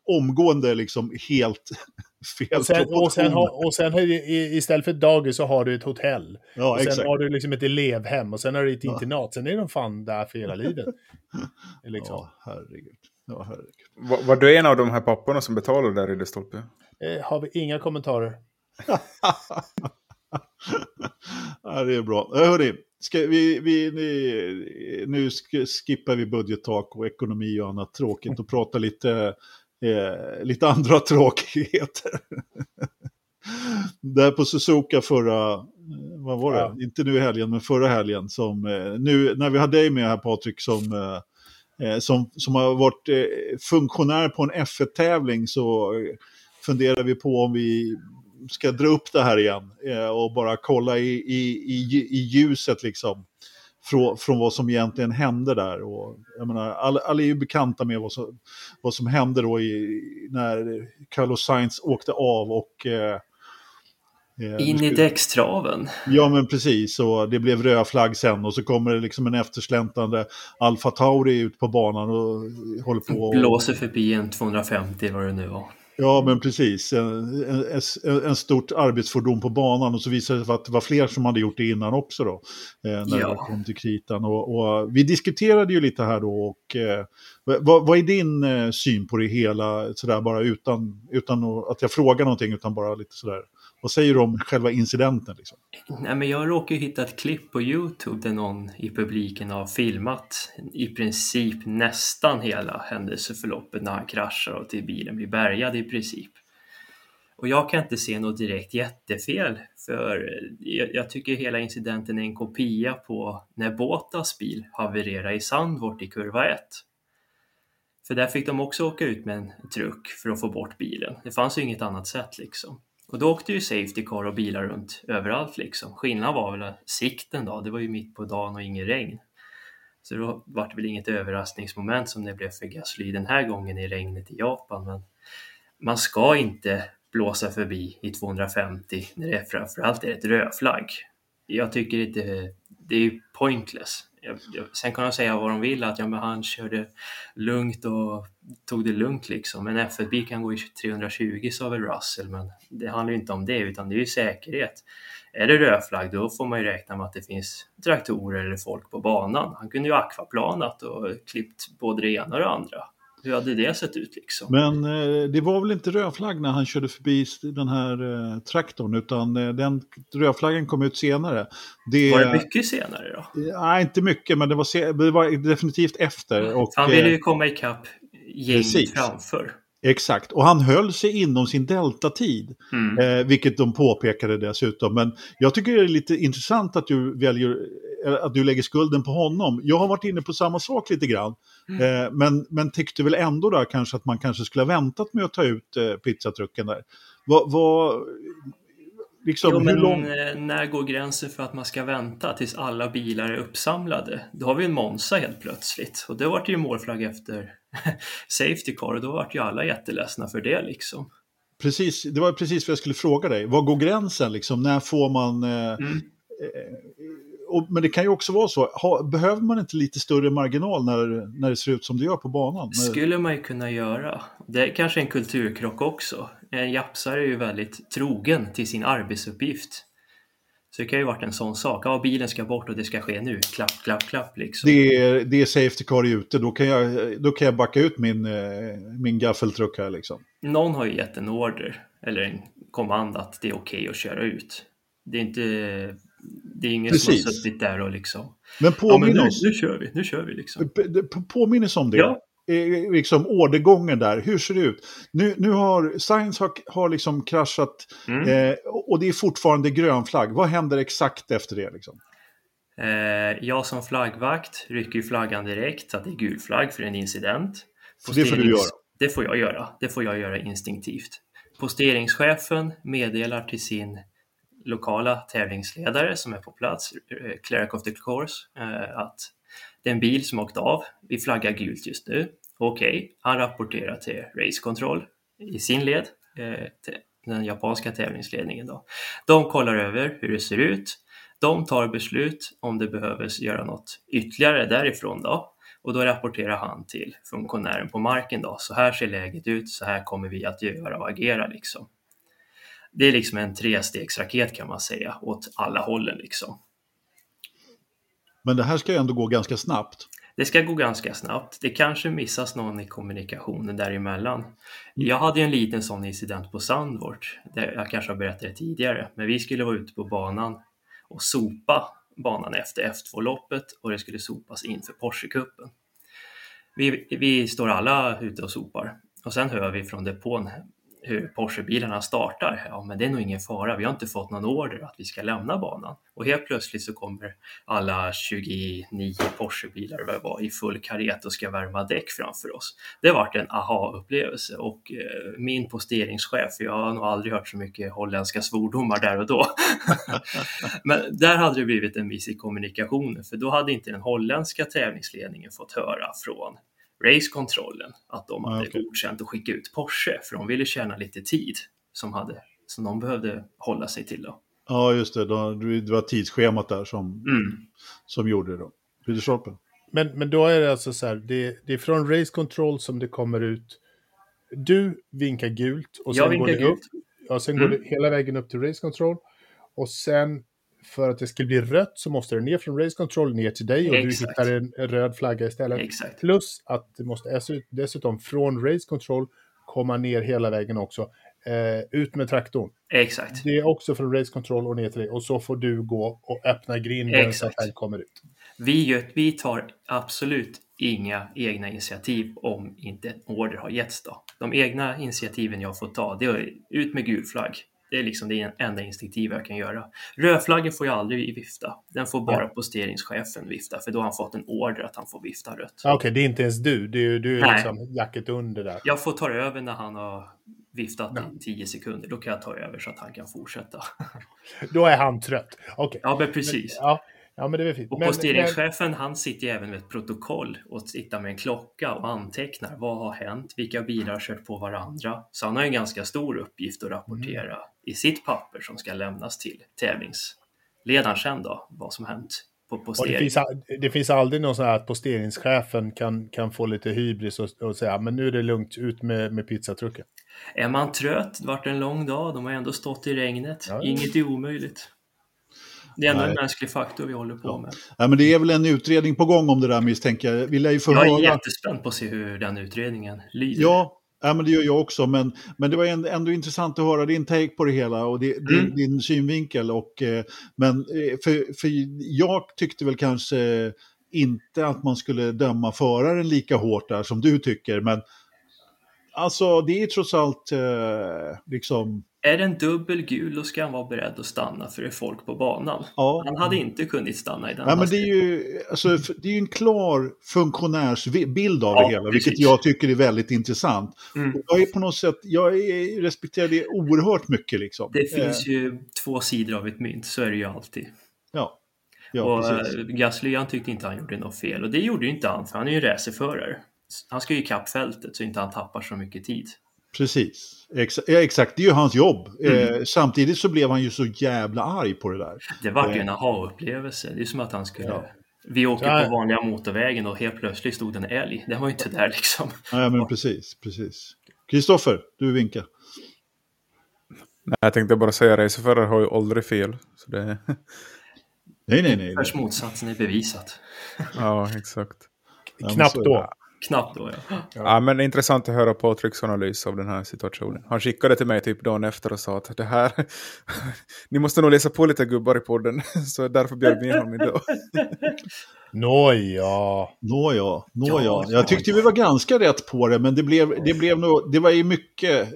A: omgående liksom helt [LAUGHS] fel
D: och sen, och sen, och sen istället för ett dagis så har du ett hotell. Ja, och sen exakt. har du liksom ett elevhem och sen har du ett internat. Sen är de fan där för hela livet. [LAUGHS]
A: liksom. Ja, herregud. Ja, herregud.
C: Var, var, du en av de här papporna som betalade där i det stolpe?
D: Eh, har vi inga kommentarer. [LAUGHS]
A: ja, det är bra. Hörni, ska vi, vi, nu skippar vi budgettak och ekonomi och annat tråkigt och pratar lite eh, lite andra [LAUGHS] tråkigheter. Där på Suzuka förra, eh, vad var det, ja. inte nu i helgen, men förra helgen, som, eh, nu när vi har dig med här Patrik, som, eh, eh som, som har varit eh, funktionär på en F1-tävling så funderar vi på om vi ska dra upp det här igen och bara kolla i, i, i, i ljuset liksom från, från vad som egentligen hände där. Och, jag menar, alla, alla är ju bekanta med vad som, vad som hände då i, när Carlos Sainz åkte av och eh,
B: Eh, In i däckstraven.
A: Ja men precis, och det blev röd flagg sen och så kommer det liksom en eftersläntande Alfa Tauri ut på banan och håller på och...
B: Blåser förbi en 250 vad det nu var.
A: Ja men precis, en, en, en, stort arbetsfordon på banan och så visade det sig att det var fler som hade gjort det innan också då. Eh, när ja. det kom till kritan. Och, och, vi diskuterade ju lite här då och eh, vad, vad, är din eh, syn på det hela sådär bara utan, utan att jag frågar någonting utan bara lite sådär vad säger du om själva incidenten? Liksom?
B: Nej, men jag råkade hitta ett klipp på Youtube där någon i publiken har filmat i princip nästan hela händelseförloppet när han kraschar och till bilen blir bärgad i princip. Och jag kan inte se något direkt jättefel för jag, jag tycker hela incidenten är en kopia på när Båtas bil havererade i Sandvort i kurva 1. För där fick de också åka ut med en truck för att få bort bilen. Det fanns ju inget annat sätt liksom. Och då åkte ju Safety Car och bilar runt överallt liksom. Skillnaden var väl sikten då, det var ju mitt på dagen och inget regn. Så då var det väl inget överraskningsmoment som det blev för Gasly den här gången i regnet i Japan. Men man ska inte blåsa förbi i 250 när det är framförallt är ett rödflagg. Jag tycker inte, det är pointless jag, jag, sen kan de säga vad de vill, att ja, men han körde lugnt och tog det lugnt liksom. En F1-bil kan gå i 320 sa väl Russell, men det handlar ju inte om det, utan det är ju säkerhet. Är det rödflagg, då får man ju räkna med att det finns traktorer eller folk på banan. Han kunde ju akvaplanat och klippt både det ena och det andra. Hur hade det sett ut liksom?
A: Men eh, det var väl inte rödflagg när han körde förbi den här eh, traktorn utan eh, den rödflaggen kom ut senare.
B: Det, var det mycket senare då?
A: Nej, inte mycket men det var, det var definitivt efter. Och,
B: han ville ju eh, komma ikapp gänget framför.
A: Exakt, och han höll sig inom sin deltatid, mm. eh, vilket de påpekade dessutom. Men jag tycker det är lite intressant att du väljer eh, att du lägger skulden på honom. Jag har varit inne på samma sak lite grann, mm. eh, men, men tyckte väl ändå där kanske att man kanske skulle ha väntat med att ta ut eh, pizzatrucken där. Vad, vad,
B: Liksom, jo, men lång... Eh, när går gränsen för att man ska vänta tills alla bilar är uppsamlade? Då har vi en Monza helt plötsligt och det vart ju målflagg efter [LAUGHS] Safety Car och då vart ju alla jätteledsna för det liksom.
A: Precis, det var precis vad jag skulle fråga dig. Var går gränsen liksom? När får man... Eh, mm. eh, och, men det kan ju också vara så, ha, behöver man inte lite större marginal när, när det ser ut som det gör på banan?
B: skulle man ju kunna göra. Det är kanske en kulturkrock också. En japsare är ju väldigt trogen till sin arbetsuppgift. Så det kan ju varit en sån sak. Ja, bilen ska bort och det ska ske nu. Klapp, klapp, klapp liksom.
A: Det är, det är safety car ute. Då kan, jag, då kan jag backa ut min, eh, min gaffeltruck här liksom.
B: Någon har ju gett en order eller en kommand att det är okej okay att köra ut. Det är inte det är ingen Precis. som har suttit där och liksom...
A: Men påminn ja, men
B: nu, nu kör vi, nu kör vi liksom.
A: Påminnes om det. Ja. Eh, liksom ordergången där, hur ser det ut? Nu, nu har Science har, har liksom kraschat mm. eh, och det är fortfarande grön flagg. Vad händer exakt efter det? Liksom?
B: Eh, jag som flaggvakt rycker flaggan direkt att det är gul flagg för en incident.
A: det får du göra?
B: Det får jag göra. Det får jag göra instinktivt. Posteringschefen meddelar till sin lokala tävlingsledare som är på plats, eh, Cleric of the Course, eh, att det är en bil som åkt av, vi flaggar gult just nu. Okej, okay. han rapporterar till Race Control i sin led, eh, den japanska tävlingsledningen. Då. De kollar över hur det ser ut, de tar beslut om det behövs göra något ytterligare därifrån då. Och då rapporterar han till funktionären på marken då, så här ser läget ut, så här kommer vi att göra och agera liksom det är liksom en trestegsraket kan man säga åt alla hållen liksom.
A: Men det här ska ju ändå gå ganska snabbt.
B: Det ska gå ganska snabbt. Det kanske missas någon i kommunikationen däremellan. Jag hade ju en liten sån incident på Sandvort. Jag kanske har berättat det tidigare, men vi skulle vara ute på banan och sopa banan efter F2-loppet och det skulle sopas inför Porsche-cupen. Vi, vi står alla ute och sopar och sen hör vi från depån hur Porsche-bilarna startar. Ja, men det är nog ingen fara. Vi har inte fått någon order att vi ska lämna banan. Och helt plötsligt så kommer alla 29 Porsche-bilar var i full karet och ska värma däck framför oss. Det vart en aha-upplevelse och eh, min posteringschef, jag har nog aldrig hört så mycket holländska svordomar där och då. [LAUGHS] men där hade det blivit en miss i kommunikationen, för då hade inte den holländska tävlingsledningen fått höra från racekontrollen att de hade okay. godkänt att skicka ut Porsche för de ville tjäna lite tid som, hade, som de behövde hålla sig till. Då.
A: Ja, just det. Det var tidsschemat där som, mm. som gjorde det. Då. Peter
D: Men, men då är det alltså så här, det, det är från Race Control som det kommer ut. Du vinkar gult och sen, går det, upp, ja, sen mm. går det hela vägen upp till Race Control. Och sen för att det ska bli rött så måste det ner från race control ner till dig och Exakt. du hittar en röd flagga istället. Exakt. Plus att det måste dessutom från race control komma ner hela vägen också. Eh, ut med traktorn.
B: Exakt.
D: Det är också från race control och ner till dig och så får du gå och öppna grinden så att den kommer ut.
B: Vi, vi tar absolut inga egna initiativ om inte en order har getts. Då. De egna initiativen jag får ta, det är ut med gul flagg. Det är liksom det enda instinktiva jag kan göra. Rödflaggen får jag aldrig vifta. Den får bara ja. posteringschefen vifta, för då har han fått en order att han får vifta rött.
D: Okej, okay, det är inte ens du. Du, du är Nej. liksom jacket under där.
B: Jag får ta över när han har viftat ja. i 10 sekunder. Då kan jag ta över så att han kan fortsätta. [LAUGHS]
D: då är han trött. Okay.
B: Ja, men precis.
D: Men, ja. Ja, men det är fint.
B: Och posteringschefen han sitter ju även med ett protokoll och tittar med en klocka och antecknar vad har hänt, vilka bilar har kört på varandra. Så han har en ganska stor uppgift att rapportera mm. I sitt papper som ska lämnas till tävlingsledaren sen då, vad som hänt. På postering.
D: Det finns, det, finns, aldrig någon sån här att posteringschefen kan, kan få lite hybris och, och säga men nu är det lugnt, ut med, med pizzatrucken.
B: Är man trött, det varit en lång dag, de har ändå stått i regnet, ja, inget är omöjligt. Det är ändå Nej. en mänsklig faktor vi håller på med.
A: Ja, men det är väl en utredning på gång om det där misstänker jag. Vi
B: ju få jag är jättespänd på att se hur den utredningen lyder.
A: Ja, ja men det gör jag också. Men, men det var ändå intressant att höra din take på det hela och det, mm. din, din synvinkel. Och, eh, men eh, för, för jag tyckte väl kanske inte att man skulle döma föraren lika hårt där som du tycker. Men alltså det är trots allt eh, liksom
B: är den dubbel gul då ska han vara beredd att stanna för det är folk på banan. Ja. Han hade inte kunnat stanna i den
A: ja, men det är ju alltså, det är en klar funktionärsbild av ja, det hela, precis. vilket jag tycker är väldigt intressant. Mm. Jag är på något sätt, jag är, respekterar det oerhört mycket liksom.
B: Det finns eh. ju två sidor av ett mynt, så är det ju alltid.
A: Ja.
B: Ja, och precis. Eh, Gasly han tyckte inte han gjorde något fel och det gjorde inte han för han är ju racerförare. Han ska ju ikapp fältet så inte han tappar så mycket tid.
A: Precis. Ex exakt, det är ju hans jobb. Mm. Eh, samtidigt så blev han ju så jävla arg på det där.
B: Det var ju eh. en aha-upplevelse. Det är som att han skulle... Ja. Vi åker på vanliga motorvägen och helt plötsligt stod en älg. Den var ju inte där liksom.
A: Ja, men precis, precis. Kristoffer, du vinkar.
C: Nej, jag tänkte bara säga racerförare har ju aldrig fel. Så det...
A: nej, nej, nej.
B: Först motsatsen är bevisat.
C: ja, exakt.
D: Knappt då.
B: Knappt då,
C: ja. ja. men det är intressant att höra Patricks analys av den här situationen. Han skickade till mig typ dagen efter och sa att det här... [LAUGHS] Ni måste nog läsa på lite gubbar i podden, [LAUGHS] så därför bjöd vi in honom idag. [LAUGHS]
D: Nåja.
A: Nåja, nåja. Jag tyckte vi var ganska rätt på det, men det blev, det blev nog, det var ju mycket,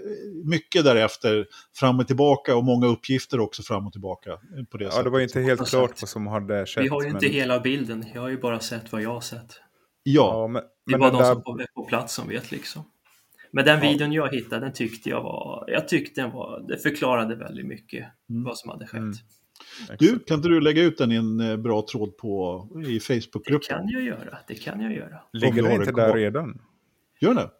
A: mycket därefter fram och tillbaka och många uppgifter också fram och tillbaka. På det
C: ja,
A: sättet.
C: det var inte helt klart vad som hade skett.
B: Vi har ju inte men... hela bilden, jag har ju bara sett vad jag har sett.
A: Ja, ja men,
B: det är bara de där... som är på plats som vet liksom. Men den videon jag hittade, den tyckte jag var, jag tyckte den var, det förklarade väldigt mycket mm. vad som hade skett. Mm.
A: Du, kan inte du lägga ut den i en eh, bra tråd på, i Facebookgruppen?
B: Det kan jag göra, det kan jag göra.
C: Ligger den inte där redan?
A: Gör det?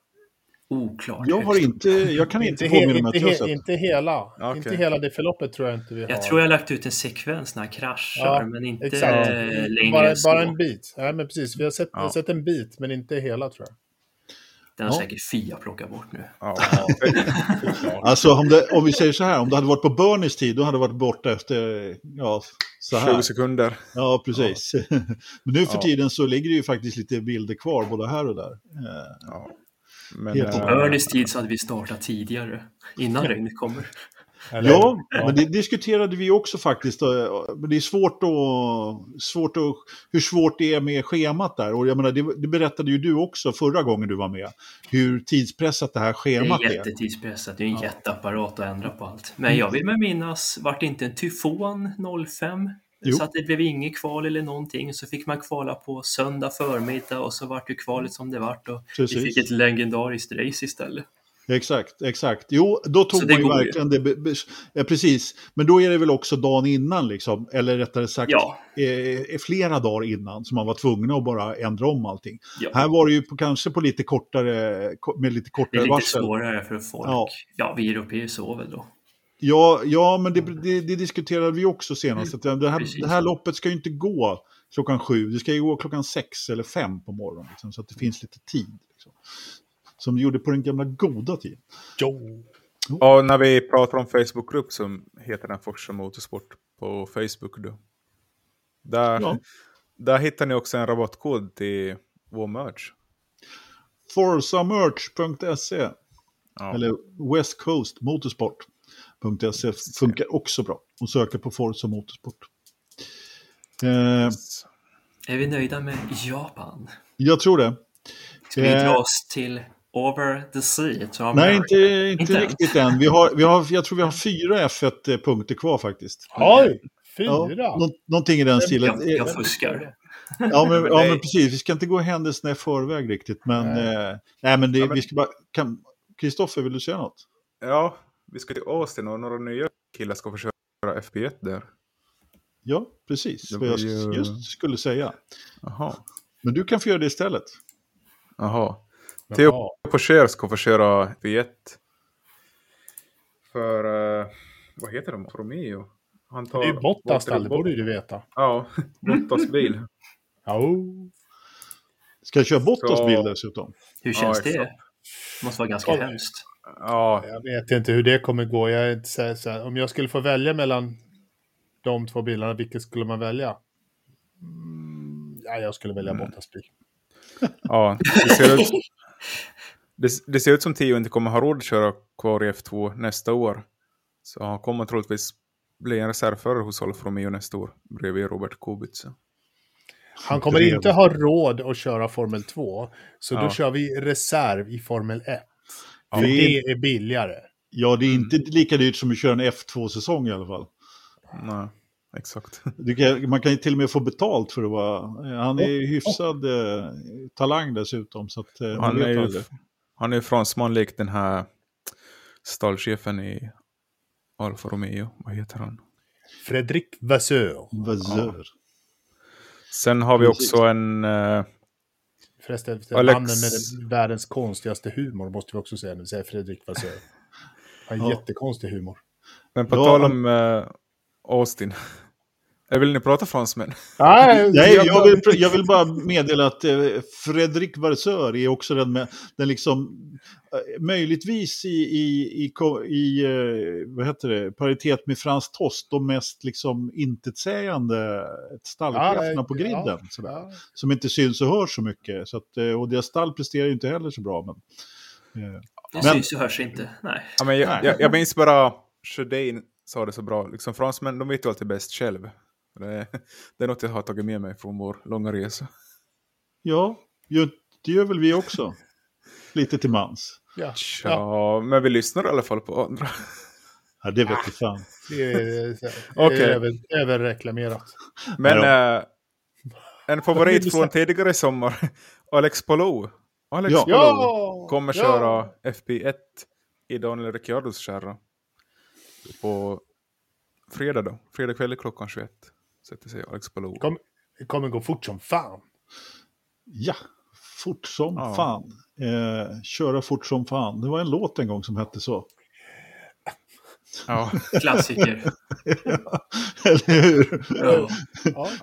B: Oklart.
A: Jag, har inte, jag kan inte, inte påminna mig
D: att jag Inte hela, okay. inte hela det förloppet tror jag inte vi har.
B: Jag tror jag har lagt ut en sekvens när han kraschar, ja, men inte exakt. längre
D: bara, bara en bit. Ja, men precis. Vi har sett, ja. har sett en bit, men inte hela tror jag.
B: Den har ja. säkert Fia plockat bort nu. Ja.
A: alltså om, det, om, vi säger så här, om det hade varit på Bernies tid, då hade det varit borta efter ja, så här.
C: 20 sekunder.
A: Ja, precis. Ja. Men nu för tiden så ligger det ju faktiskt lite bilder kvar både här och där.
B: Ja. Men, på Bernies tid så hade vi startat tidigare, innan regnet kommer.
A: Eller, ja, ja, men det diskuterade vi också faktiskt. Men det är svårt att, svårt att, hur svårt det är med schemat där. Och jag menar, det, det berättade ju du också förra gången du var med. Hur tidspressat det här schemat är.
B: Det är jättetidspressat, det är en ja. jätteapparat att ändra på allt. Men jag vill med minnas, vart det inte en tyfon 05? Jo. Så att det blev inget kval eller någonting. Så fick man kvala på söndag förmiddag och så vart det kvalet som det vart. Och Precis. vi fick ett legendariskt race istället.
A: Exakt, exakt. Jo, då tog man ju verkligen ju. det. Ja, precis. Men då är det väl också dagen innan, liksom, eller rättare sagt ja. eh, flera dagar innan, som man var tvungna att bara ändra om allting. Ja. Här var det ju på, kanske på lite kortare, med lite kortare varsel.
B: Det är lite varsel. svårare för folk. Ja, ja vi europeer sover då.
A: Ja, ja men det, det, det, diskuterade vi också senast. Att det, här, det här loppet ska ju inte gå klockan sju, det ska ju gå klockan sex eller fem på morgonen. Liksom, så att det finns lite tid. Liksom. Som det gjorde på den gamla goda tiden.
C: Jo. Och när vi pratar om Facebookgrupp som heter den Forsa Motorsport på Facebook. Då. Där, ja. där hittar ni också en rabattkod till vår merch.
A: Forsamerch.se ja. Eller West Coast Motorsport.se funkar också bra. Och söka på Forza Motorsport.
B: Eh, är vi nöjda med Japan?
A: Jag tror det.
B: Ska vi dra eh, oss till Over the Sea?
A: Nej, inte, inte, inte riktigt än. Vi har, vi har, jag tror vi har fyra F1-punkter kvar faktiskt.
D: Oj! Fyra?
A: Ja, någonting i den stilen.
B: Jag, jag fuskar.
A: Ja men, [LAUGHS] ja, men precis. Vi ska inte gå händelserna i förväg riktigt. Men, nej. Eh, nej, men det, ja, men... vi ska bara... Kristoffer, vill du säga något?
C: Ja, vi ska till Austin och några nya killar ska få köra FP1 där.
A: Ja, precis. Vad jag ju... just skulle säga. Aha. Men du kan få göra det istället.
C: Jaha. Theo Pocher ska få köra V1. För, uh, vad heter de? Romeo?
D: Han tar det är ju Bottas det borde du veta.
C: Ja, [LAUGHS] Bottas bil.
A: oh. Ska jag köra Bottas så... bil dessutom?
B: Hur känns ja, det? Det måste vara ganska ja. hemskt.
D: Ja. Jag vet inte hur det kommer gå. Jag inte så, så om jag skulle få välja mellan de två bilarna, vilket skulle man välja? Mm, ja, jag skulle välja mm. Bottas bil.
C: Ja, det ser, ut, det, det ser ut som Tio inte kommer ha råd att köra kvar i F2 nästa år. Så han kommer troligtvis bli en reservförare hos Alfa Romeo nästa år bredvid Robert Kubica.
D: Han kommer inte ha råd att köra Formel 2, så ja. då kör vi reserv i Formel 1. Ja. För det är billigare.
A: Ja, det är inte lika dyrt som att köra en F2-säsong i alla fall.
C: Nej, exakt.
A: Kan, man kan ju till och med få betalt för att vara... Han är oh, hyfsad oh. Eh, talang dessutom. Så att,
C: eh, han, är ju, han är fransman likt den här stallchefen i Alfa Romeo. Vad heter han?
D: Fredrik Vasseur.
A: Vasseur. Ja.
C: Sen har vi också en... Uh,
D: Förresten, Alex... mannen med världens konstigaste humor måste vi också säga nu, säger Fredrik Vasseur. Han har ja. jättekonstig humor.
C: Men på ja, tal om uh, Austin. Vill ni prata fransmän?
A: Nej, Nej jag, vill, jag vill bara meddela att eh, Fredrik Varsör är också den, med, den liksom, eh, möjligtvis i, i, i, i eh, vad heter det, paritet med Frans Tost, de mest liksom intetsägande stallcheferna ja, på griden. Ja, ja. Som inte syns och hörs så mycket. Så att, och deras stall presterar ju inte heller så bra. Men,
B: eh, det men, syns och hörs inte, nej.
C: Ja, men jag, jag, jag minns bara Sjödin sa det så bra, liksom fransmän de vet ju alltid bäst själv. Det är, det är något jag har tagit med mig från vår långa resa.
A: Ja, det gör väl vi också. Lite till mans.
C: Ja. ja, men vi lyssnar i alla fall på andra.
A: Ja, det vet vi fan. [LAUGHS]
D: Det är, okay. över, överreklamerat.
C: Men äh, en favorit från tidigare sommar, [LAUGHS] Alex Palou. Alex ja. Palou kommer köra FP1 i Daniel Ricciardos kärra. På fredag då. Fredag kväll klockan 21 sätter sig Alex Palou.
D: Kom, det kommer gå fort som fan.
A: Ja, fort som ja. fan. Eh, köra fort som fan. Det var en låt en gång som hette så.
B: Ja, [LAUGHS] klassiker.
A: ja, eller hur? Ja.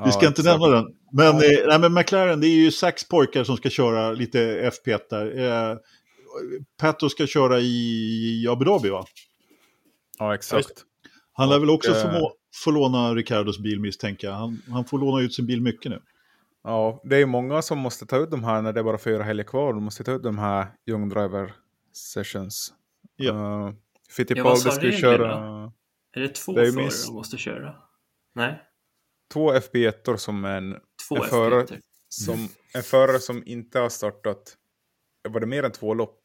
A: Vi ska ja, inte nämna den. Men, ja. eh, nej, men McLaren, det är ju sex pojkar som ska köra lite FP1 där. Eh, Pato ska köra i Abu Dhabi va?
C: Ja, exakt.
A: Han lär väl också få, eh, få låna Ricardos bil misstänker jag. Han, han får låna ut sin bil mycket nu.
C: Ja, det är många som måste ta ut de här när det är bara fyra helger kvar. De måste ta ut de här Young Driver Sessions. Ja. Uh, Fittipaldi ja, ska ju köra...
B: Är det två det är förare de måste köra? Nej?
C: Två FB1 som en, två en, förare, som, en förare som inte har startat... Var det mer än två lopp?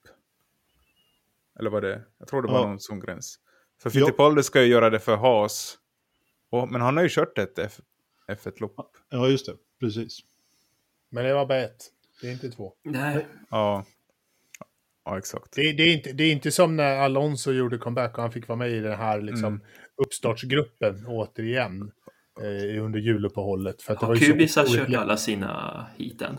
C: Eller var det? Jag tror det var ja. någon sån gräns. För Fittipaldi ska ju göra det för Haas. Och, men han har ju kört ett F, F1-lopp.
A: Ja, just det. Precis.
D: Men det var bara ett. Det är inte två.
B: Nej.
C: Ja. Ja, exakt.
D: Det, det, är inte, det är inte som när Alonso gjorde comeback och han fick vara med i den här liksom, mm. uppstartsgruppen återigen eh, under juluppehållet.
B: För att det var Kubis har kört alla sina heaten.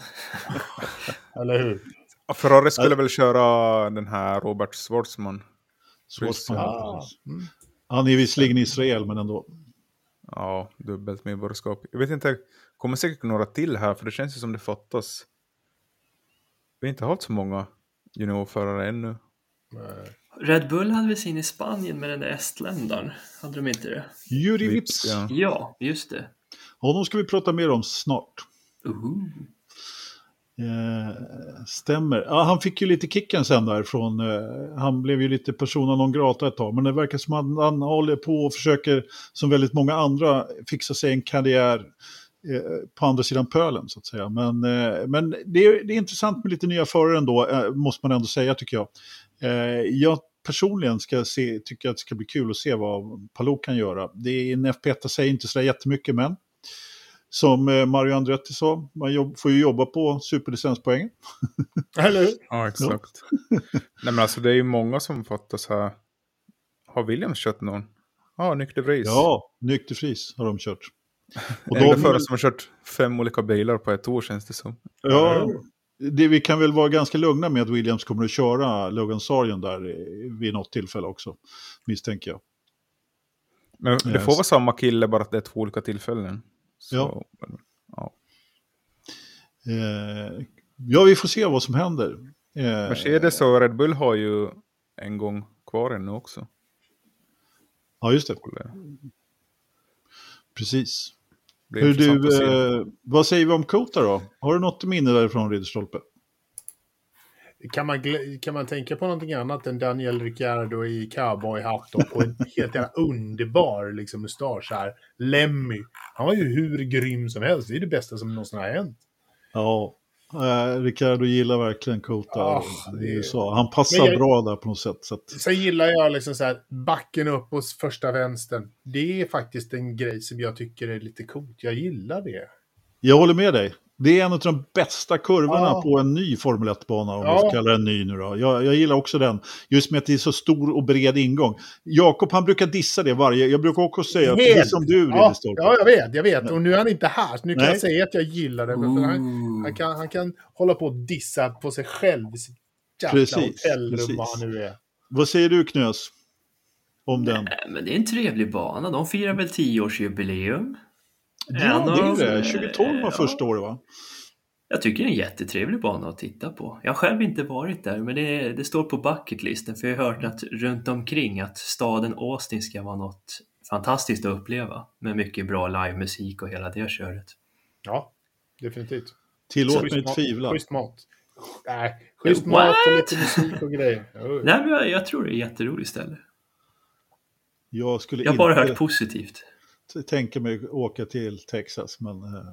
B: [LAUGHS]
D: Eller hur?
C: Ja, Ferrari skulle väl köra den här Robert Schwarzman.
A: Schwarzman. Ah. Mm. Han är visserligen Israel, men ändå.
C: Ja, dubbelt medborgarskap. Jag vet inte, kommer säkert några till här, för det känns ju som det fattas. Vi har inte haft så många juniorförare ännu.
B: Red Bull hade väl sin i Spanien med den där estländaren? Hade de inte det?
A: Juri Vips.
B: Ja. ja, just det.
A: Honom ska vi prata mer om snart.
B: Uh -huh.
A: Eh, stämmer. Ja, han fick ju lite kicken sen därifrån. Eh, han blev ju lite persona non grata ett tag. Men det verkar som att han håller på och försöker, som väldigt många andra, fixa sig en karriär eh, på andra sidan pölen så att säga. Men, eh, men det, är, det är intressant med lite nya förare ändå, eh, måste man ändå säga tycker jag. Eh, jag personligen ska se, tycker att det ska bli kul att se vad Palou kan göra. Det är en FP1 säger inte så jättemycket men som eh, Mario Andretti sa, man jobb, får ju jobba på superlicenspoängen. [LAUGHS]
D: Eller hur?
C: Ja, exakt. Nej, men alltså det är ju många som fattas här. Har Williams kört någon? Ja, Nykter Vris.
A: Ja, Nykter Vris har de kört. [LAUGHS]
C: Och de... förare som har kört fem olika bilar på ett år känns det som.
A: Ja, det, vi kan väl vara ganska lugna med att Williams kommer att köra Logan Sargent där vid något tillfälle också, misstänker jag.
C: Men det får vara samma kille, bara att det är två olika tillfällen. Så, ja.
A: Ja. Eh, ja, vi får se vad som händer.
C: Eh, Mercedes och Red Bull har ju en gång kvar ännu också.
A: Ja, just det. Precis. Hur du, eh, vad säger vi om Kota då? Har du något minne därifrån, Ridderstolpe?
D: Kan man, kan man tänka på någonting annat än Daniel Ricciardo i cowboyhatt och på en [LAUGHS] helt jävla underbar liksom, mustasch här. Lemmy. Han var ju hur grym som helst. Det är det bästa som någonsin har hänt.
A: Ja, äh, Ricciardo gillar verkligen Kota ah, USA. Han passar jag, bra där på något sätt. Så att...
D: Sen gillar jag liksom så här, backen upp hos första vänstern. Det är faktiskt en grej som jag tycker är lite coolt. Jag gillar det.
A: Jag håller med dig. Det är en av de bästa kurvorna ja. på en ny Formel 1-bana, om ja. vi ska kalla den ny nu då. Jag, jag, gillar också den, just med att det är så stor och bred ingång. Jakob, han brukar dissa det varje, jag brukar också säga att det är som du,
D: ja, ja, jag vet, jag vet. Och nu är han inte här, så nu kan Nej. jag säga att jag gillar det. För han, han, kan, han kan hålla på och dissa på sig själv i sitt jävla hotellrum, vad han nu är.
A: Vad säger du, Knös? Om den?
B: Nej, men det är en trevlig bana. De firar väl tioårsjubileum.
A: Ja, det är det. 2012 var första året va?
B: Jag tycker det är en jättetrevlig bana att titta på. Jag har själv inte varit där, men det, det står på bucketlisten för jag har hört att runt omkring att staden Austin ska vara något fantastiskt att uppleva med mycket bra livemusik och hela det köret.
D: Ja, definitivt.
A: Tillåt mig tvivla.
D: Schysst mat. Nej, schysst mat och lite musik och grejer.
B: Nej, men jag, jag tror det är ett jätteroligt ställe.
A: Jag, skulle
B: jag har bara hört positivt
A: tänka mig åka till Texas. Men, eh,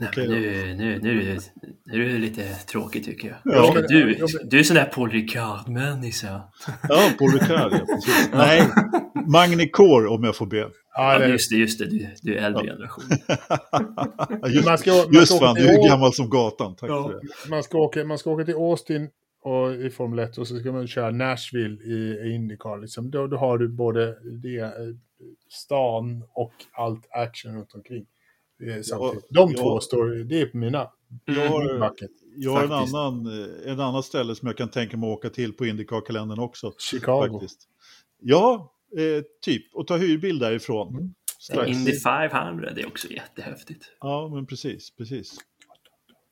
B: Nej, okay, men nu, nu, nu, nu är det lite tråkigt tycker jag. Ja. Du, du är sån där Paul Ricard-människa.
A: Ja, Paul Ricard, ja, Nej, Magni Core om jag får be.
B: Ja, just det, just det. Du, du är äldre ja. generation. [LAUGHS]
A: just man ska, man just fan, du är gammal som gatan. Tack ja. för
D: det. Man ska, åka, man ska åka till Austin och, i Formel 1 och så ska man köra Nashville i, i Indycar. Liksom. Då, då har du både det stan och allt action runt omkring. Samtidigt. De två jag, står, det är på mina.
A: Jag har, jag har en, annan, eh, en annan ställe som jag kan tänka mig att åka till på Indycar-kalendern också.
D: Chicago. Faktiskt.
A: Ja, eh, typ. Och ta hyrbil därifrån. Mm.
B: Indy 500, det är också jättehäftigt.
A: Ja, men precis, precis.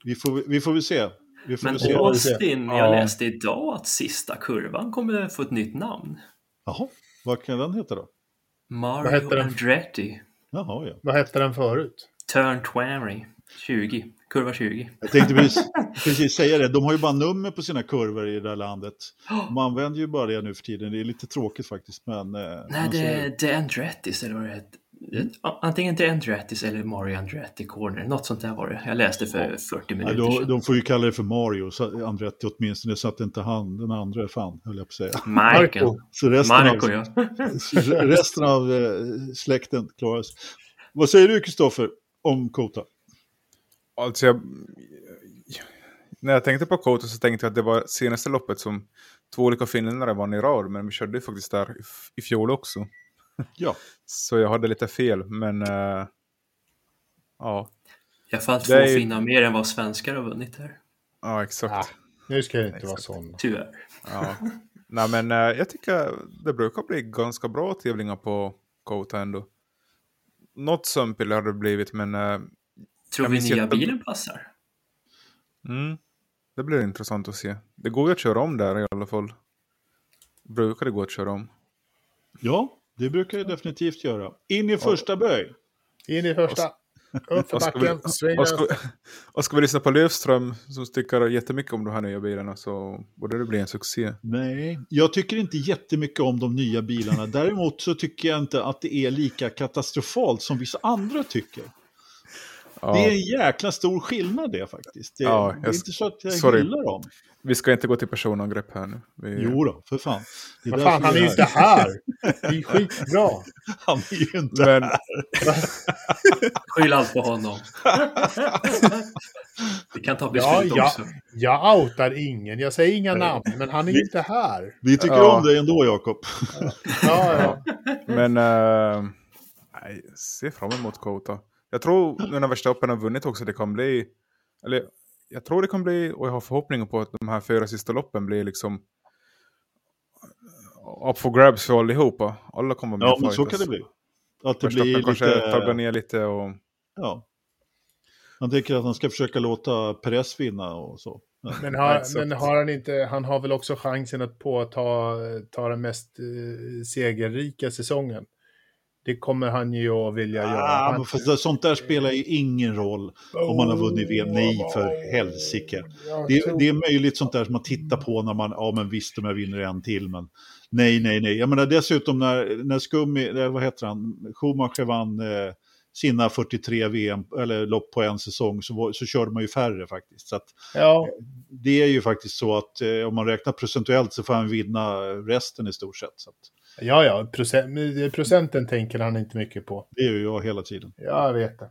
A: Vi får, vi får väl se. Vi får
B: men se. Austin, jag ja. läste idag att sista kurvan kommer få ett nytt namn.
A: Jaha, vad kan den heta då?
B: Mario Andretti.
A: Jaha, ja.
D: Vad hette den förut?
B: Turn 20. 20, kurva 20.
A: Jag tänkte precis, [LAUGHS] precis, säga det, de har ju bara nummer på sina kurvor i det här landet. De [GASPS] använder ju bara det nu för tiden, det är lite tråkigt faktiskt. Men,
B: Nej, det, är, det är Andrettis eller vad det heter. Antingen till Andrettis eller Mario Andretti Corner, något sånt där var det. Jag läste för 40 minuter
A: ja, då, sedan. De får ju kalla det för Mario, så Andretti åtminstone, så att inte han, den andra är fan, höll jag på att säga.
B: Marco. [LAUGHS]
A: Så resten
B: Marco,
A: av,
B: ja. [LAUGHS]
A: resten av eh, släkten klarar sig. Vad säger du, Kristoffer, om Kota?
C: Alltså, jag, när jag tänkte på Kota så tänkte jag att det var senaste loppet som två olika finländare vann i rad, men vi körde ju faktiskt där i, i fjol också. [LAUGHS]
A: Ja.
C: Så jag hade lite fel, men uh, ja.
B: I alla fall två är... finnar mer än vad svenskar har vunnit här.
C: Ja, exakt. Ja,
D: nu ska det inte exakt. vara sån.
B: Tyvärr.
C: Ja. Nej, men uh, jag tycker det brukar bli ganska bra tävlingar på Kota ändå. Något sömpel har det blivit, men... Uh,
B: Tror vi nya bilen passar?
C: Mm. Det blir intressant att se. Det går ju att köra om där i alla fall. Brukar det gå att köra om.
A: Ja, det brukar jag definitivt göra. In i första böj.
D: In i första. Upp för backen,
C: sväng och ska, och ska vi lyssna på Lövström som tycker jättemycket om de här nya bilarna så borde det bli en succé.
A: Nej, jag tycker inte jättemycket om de nya bilarna. Däremot så tycker jag inte att det är lika katastrofalt som vissa andra tycker. Ja. Det är en jäkla stor skillnad det faktiskt. Det, ja, jag, det är inte så att jag sorry. gillar dem.
C: Vi ska inte gå till personangrepp här nu. Vi...
A: Jo då, för fan.
D: Det är fan, han är ju inte här. Det är [LAUGHS] skitbra.
A: Han är ju inte Men... här.
B: Skyll allt på honom. [LAUGHS] Vi kan ta beslut
D: ja,
B: också.
D: Jag outar ingen. Jag säger inga namn, men han är ju inte här.
A: Vi tycker ja. om dig ändå, Jakob.
D: Ja, ja.
C: Men... Uh... Nej, se fram emot Kota. Jag tror nu när Verstappen har vunnit också det kan bli... Eller jag tror det kan bli, och jag har förhoppningar på att de här fyra sista loppen blir liksom up for grabs för allihopa. Alla kommer med
A: Ja, men så kan det bli.
C: Att det blir kanske lite... taggar ner lite och...
A: Ja. Han tänker att han ska försöka låta Perez vinna och så.
D: Men, har, men har han inte, han har väl också chansen att påta ta den mest eh, segerrika säsongen? Det kommer han ju att vilja ah, göra.
A: Men för sånt där spelar ju ingen roll om man har vunnit VM. Nej, för helsike. Det, det, är möjligt sånt där som man tittar på när man, ja men visst om jag vinner en till, men nej, nej, nej. Jag menar dessutom när, när Skummi, vad heter han, Schumacher vann eh, sina 43 VM, eller lopp på en säsong, så, så körde man ju färre faktiskt. Så att,
D: ja.
A: Det är ju faktiskt så att eh, om man räknar procentuellt så får han vinna resten i stort sett. Så att,
D: Ja, ja, procent, procenten tänker han inte mycket på.
A: Det är ju jag hela tiden.
D: Ja, jag vet det.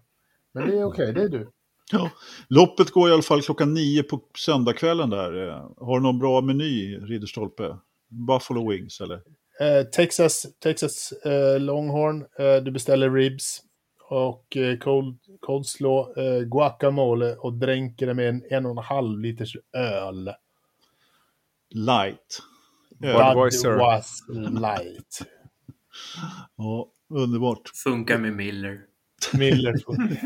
D: Men det är okej, okay, det är du.
A: Ja. Loppet går i alla fall klockan nio på söndagskvällen där. Eh, har du någon bra meny, Ridderstolpe? Buffalo Wings eller?
D: Eh, Texas, Texas eh, Longhorn, eh, du beställer ribs och eh, cold, coleslaw, eh, guacamole och dränker det med en en och en halv liters öl.
A: Light.
D: Budweiser. was light. [LAUGHS]
A: ja, underbart.
B: Funkar med Miller.
D: Miller.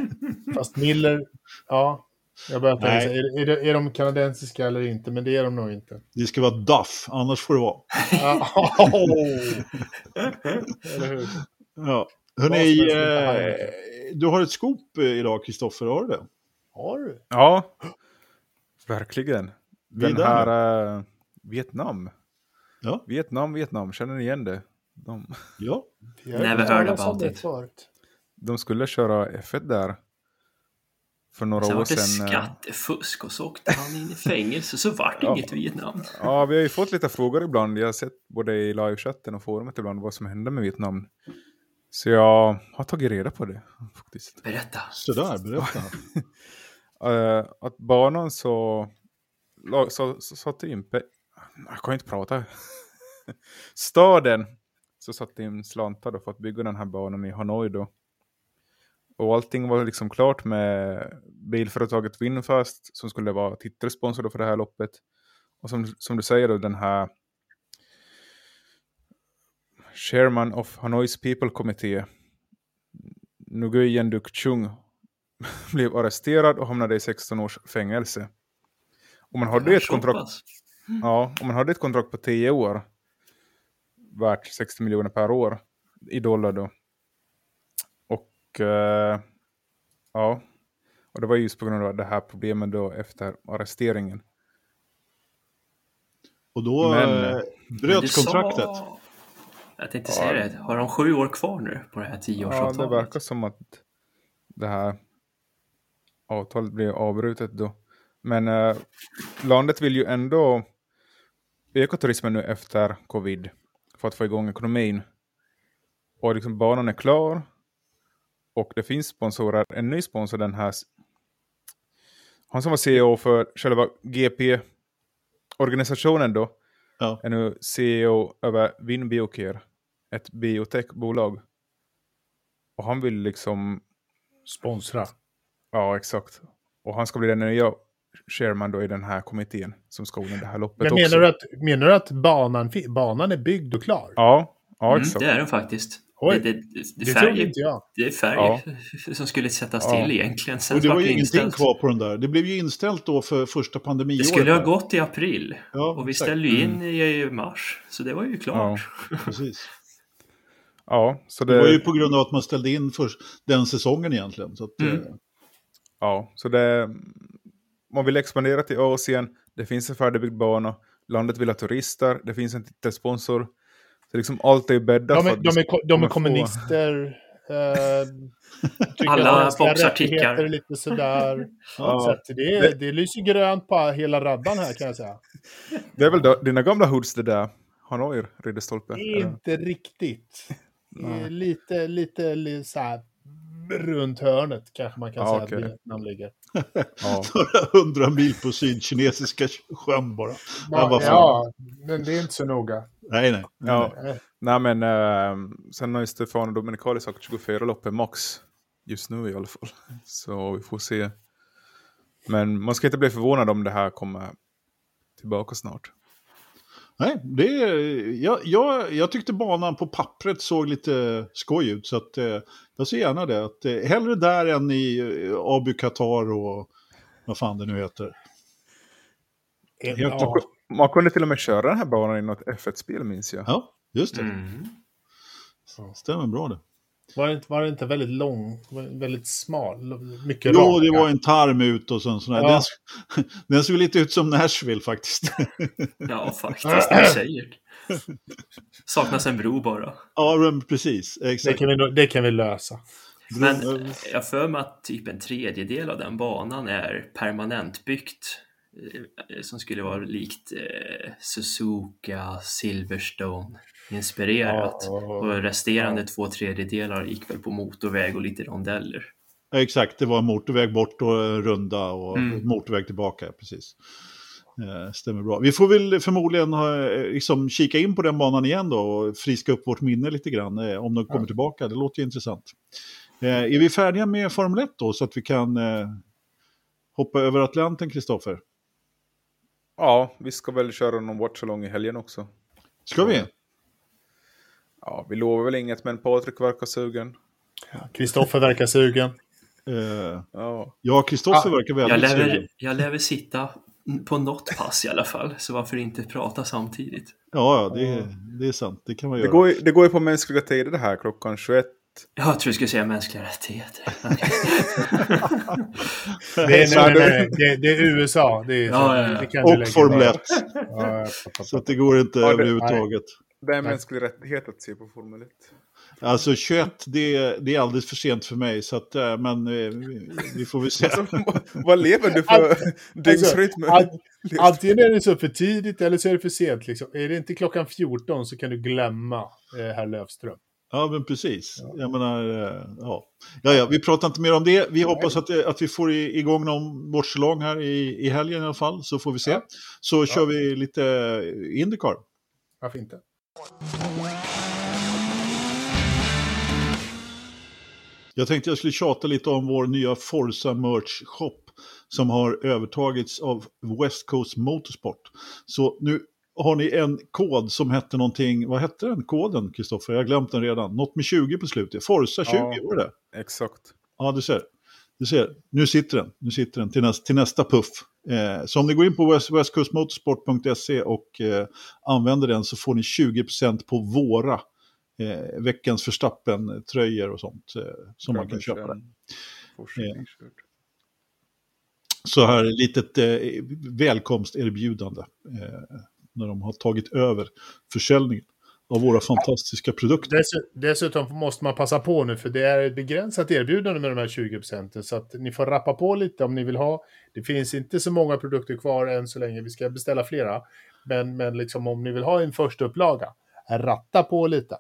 D: [LAUGHS] Fast Miller, ja. Jag börjar tänka, är, är, är de kanadensiska eller inte? Men det är de nog inte.
A: Det ska vara Duff, annars får det vara. [LAUGHS]
D: eller hur?
A: Ja. Hörrni, eh, du har ett skop idag, Kristoffer, har du det?
D: Har du?
C: Ja, verkligen. Den här uh, Vietnam.
A: Ja.
C: Vietnam, Vietnam, känner ni igen det? De...
A: Ja.
B: Never heard about it.
C: De skulle köra F1 där. För några
B: sen
C: år sedan.
B: Sen var det skattefusk och så åkte han in i fängelse så vart det ja. inget Vietnam.
C: Ja, vi har ju fått lite frågor ibland. Jag har sett både i livechatten och forumet ibland vad som hände med Vietnam. Så jag har tagit reda på det faktiskt.
B: Berätta.
A: Sådär, berätta.
C: uh, [LAUGHS] att banan så, så, så satte in jag kan inte prata. [LAUGHS] Staden så satte in slantar då för att bygga den här banan i Hanoi då. Och allting var liksom klart med bilföretaget Winfast som skulle vara titelsponsor för det här loppet. Och som, som du säger då den här Chairman of Hanois People Committee Nguyen Duk Chung [LAUGHS] blev arresterad och hamnade i 16 års fängelse. Och man hade ett kontrakt. Ja, om man hade ett kontrakt på 10 år värt 60 miljoner per år i dollar då. Och uh, ja, Och det var just på grund av det här problemet då efter arresteringen.
A: Och då men, eh, bröts kontraktet. Sa...
B: Jag tänkte säga det, har de sju år kvar nu på det här tioårsavtalet?
C: Ja, det verkar som att det här avtalet blir avbrutet då. Men eh, landet vill ju ändå öka turismen nu efter covid för att få igång ekonomin. Och liksom banan är klar. Och det finns sponsorer. En ny sponsor, den här... Han som var CEO för själva GP-organisationen då. Ja. Är nu CEO över Vinbiocare. Ett biotechbolag. Och han vill liksom...
D: Sponsra.
C: Ja, exakt. Och han ska bli den nya chairman då i den här kommittén som ska ordna det här loppet
D: Men menar också. Du att, menar du att banan, banan är byggd och klar?
C: Ja, ja
B: mm, exakt. Det är den faktiskt. Oj, det, det, det, det färg, inte jag. Det är färg ja. [LAUGHS] som skulle sättas ja. till egentligen.
A: Sen och det var ju ingenting kvar på den där. Det blev ju inställt då för första pandemiåret.
B: Det skulle ha gått i april. Ja, och vi exakt. ställde ju in mm. i mars. Så det var ju klart.
A: Ja, [LAUGHS] precis.
C: ja, så
A: det... det... var ju på grund av att man ställde in för den säsongen egentligen. Så att, mm. Eh,
C: ja, så det man vill expandera till Asien, det finns en färdigbyggd bana, landet vill ha turister, det finns en titelsponsor. Så liksom allt är bäddat
D: de är, de är, de är kommunister. [LAUGHS] Eh,
B: Alla boxar tickar.
D: Lite sådär. Ja. Så det, det lyser grönt på hela raddan här kan jag säga.
C: Det är väl då, dina gamla hoods det där? Hanoi, Ridderstolpe?
D: Inte riktigt. Lite, lite, lite så här runt hörnet kanske man kan ja, säga okay. att Vietnam ligger. [LAUGHS]
A: ja. [LAUGHS] Några hundra mil på sydkinesiska sjön bara.
D: Ja, ja, men det är inte så noga.
A: Nej, nej.
C: Ja. nej. nej men uh, sen har ju Stefano Domenicali sagt 24 lopp är max. Just nu i alla fall. [LAUGHS] Så vi får se. Men man ska inte bli förvånad om det här kommer tillbaka snart.
A: Nej, det, jag, jag, jag tyckte banan på pappret såg lite skoj ut. Så att, eh, jag ser gärna det. Att, eh, hellre där än i eh, Abu Qatar och vad fan det nu heter.
C: Ja. Man kunde till och med köra den här banan i något F1-spel minns jag.
A: Ja, just det. Mm. Stämmer bra det.
D: Var det, var det inte väldigt lång, väldigt smal? Mycket
A: Jo, raka. det var en tarm ut och sån, sån ja. den, [LAUGHS] den såg lite ut som Nashville faktiskt. [LAUGHS]
B: ja, faktiskt. Det är säkert. Saknas en bro bara.
A: Ja, precis. Exakt.
D: Det, kan vi, det kan vi lösa.
B: Men jag för mig att typ en tredjedel av den banan är permanentbyggt. Eh, som skulle vara likt eh, Suzuka, Silverstone inspirerat. Ja, och resterande ja. två tredjedelar gick väl på motorväg och lite rondeller.
A: exakt, det var motorväg bort och runda och mm. motorväg tillbaka, precis. Eh, stämmer bra. Vi får väl förmodligen ha, liksom, kika in på den banan igen då och friska upp vårt minne lite grann eh, om de kommer ja. tillbaka. Det låter ju intressant. Eh, är vi färdiga med Formel 1 då så att vi kan eh, hoppa över Atlanten, Kristoffer?
C: Ja, vi ska väl köra någon watchalong i helgen också.
A: Ska vi?
C: Ja, vi lovar väl inget, men Patrik verkar sugen.
D: Kristoffer verkar sugen.
A: Uh, ja, Kristoffer ja, verkar väldigt
B: jag
A: lever, sugen.
B: Jag lär väl sitta på något pass i alla fall, så varför inte prata samtidigt?
A: Ja, ja det, det är sant. Det kan man
C: göra.
A: Det
C: går, det går ju på mänskliga tider det här klockan 21.
B: Jag tror du skulle säga mänskliga rättigheter. [LAUGHS] [LAUGHS]
D: det, är, nej, nej, det, det, är USA. Det är, ja,
A: ja, ja. Och Formel 1. så att det går inte ja, överhuvudtaget.
C: Det är mänsklig rättighet att se på Formel 1.
A: Alltså 21, det, det är alldeles för sent för mig, så att, eh, men eh, vi får väl se. Alltså,
C: vad lever du för [LAUGHS] dygnsrytm? Alltså,
D: antingen är det så för tidigt eller så är det för sent. Liksom. Är det inte klockan 14 så kan du glömma eh, herr Löfström.
A: Ja, men precis. Ja. Jag menar, eh, ja. ja. Ja, vi pratar inte mer om det. Vi hoppas att, att vi får igång någon bortsalong här i, i helgen i alla fall, så får vi se. Ja. Så ja. kör vi lite Indycar.
D: Varför inte?
A: Jag tänkte jag skulle tjata lite om vår nya Forza Merch Shop som har övertagits av West Coast Motorsport. Så nu har ni en kod som hette någonting, vad hette den koden Kristoffer? Jag har glömt den redan. Något med 20 på slutet. Forza 20 ja, var det?
C: Exakt.
A: Ja, du ser. Du ser, nu sitter den. Nu sitter den till, nästa, till nästa puff. Eh, så om ni går in på west, westcoastmotorsport.se och eh, använder den så får ni 20% på våra eh, veckans förstappen tröjor och sånt eh, som man kan köpa där. Så här litet eh, välkomsterbjudande när de har tagit över försäljningen av våra fantastiska produkter.
D: Dess, dessutom måste man passa på nu, för det är ett begränsat erbjudande med de här 20 procenten, så att ni får rappa på lite om ni vill ha. Det finns inte så många produkter kvar än så länge, vi ska beställa flera. Men, men liksom om ni vill ha en första upplaga, ratta på lite.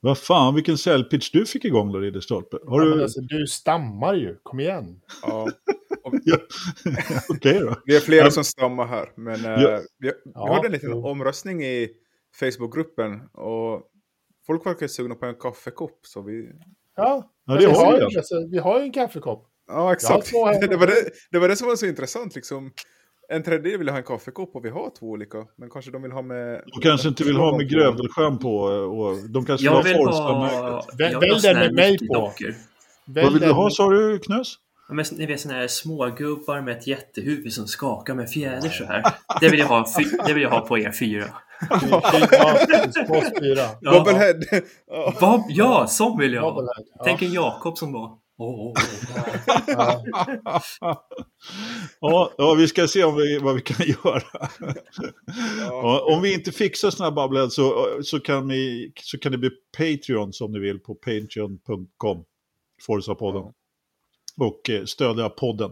A: Vad fan, vilken säljpitch du fick igång då, Ridderstolpe.
D: Har ja, du... Alltså, du stammar ju, kom igen. Ja. [LAUGHS]
A: ja. Okej då.
C: Vi är flera som stammar här, men ja. uh, vi, vi ja, hade en liten jo. omröstning i Facebookgruppen och folk verkar sugna på en kaffekopp. Så vi...
D: Ja, ja det vi, har ju, alltså, vi har ju en kaffekopp.
C: Ja, exakt. [LAUGHS] Det var det, det var det som var så intressant. Liksom. En tredjedel vill ha en kaffekopp och vi har två olika. Men kanske de vill ha med...
A: De kanske inte vill ha med grövelsjön på. Och de kanske
B: jag vill ha...
D: Välj den med mig på.
A: Vad vill du ha sa du Knös?
B: Men ni vet sådana här smågubbar med ett jättehuvud som skakar med fjäder så här. Det vill jag ha, det vill jag ha på er fyra.
C: Ja. Bobblehead.
B: Bob, ja, sån vill jag ha. Tänk en Jakob som var. Oh, oh,
A: oh. ja, ja, vi ska se om vi, vad vi kan [LAUGHS] göra. ja. Om vi inte fixar sådana här bubblehead så, så, kan ni, så kan det bli Patreon som ni vill på patreon.com. Forza-podden. Ja och eh, stödja podden.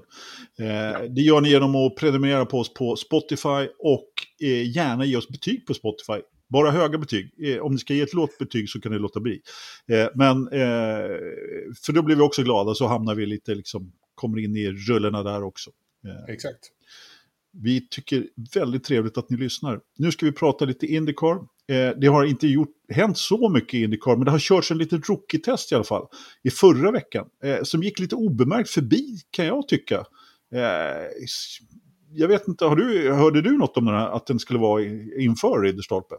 A: Eh, det gör ni genom att prenumerera på oss på Spotify och eh, gärna ge oss betyg på Spotify. Bara höga betyg. Om ni ska ge ett lågt betyg så kan ni låta bli. Men för då blir vi också glada så hamnar vi lite liksom, kommer in i rullorna där också.
D: Exakt.
A: Vi tycker väldigt trevligt att ni lyssnar. Nu ska vi prata lite Indycar. Eh, det har inte gjort, hänt så mycket i Indycar, men det har körts en liten rookie-test i alla fall i förra veckan. Eh, som gick lite obemärkt förbi, kan jag tycka. Jag vet inte, har du, hörde du något om den här, att den skulle vara inför Ridderstolpe?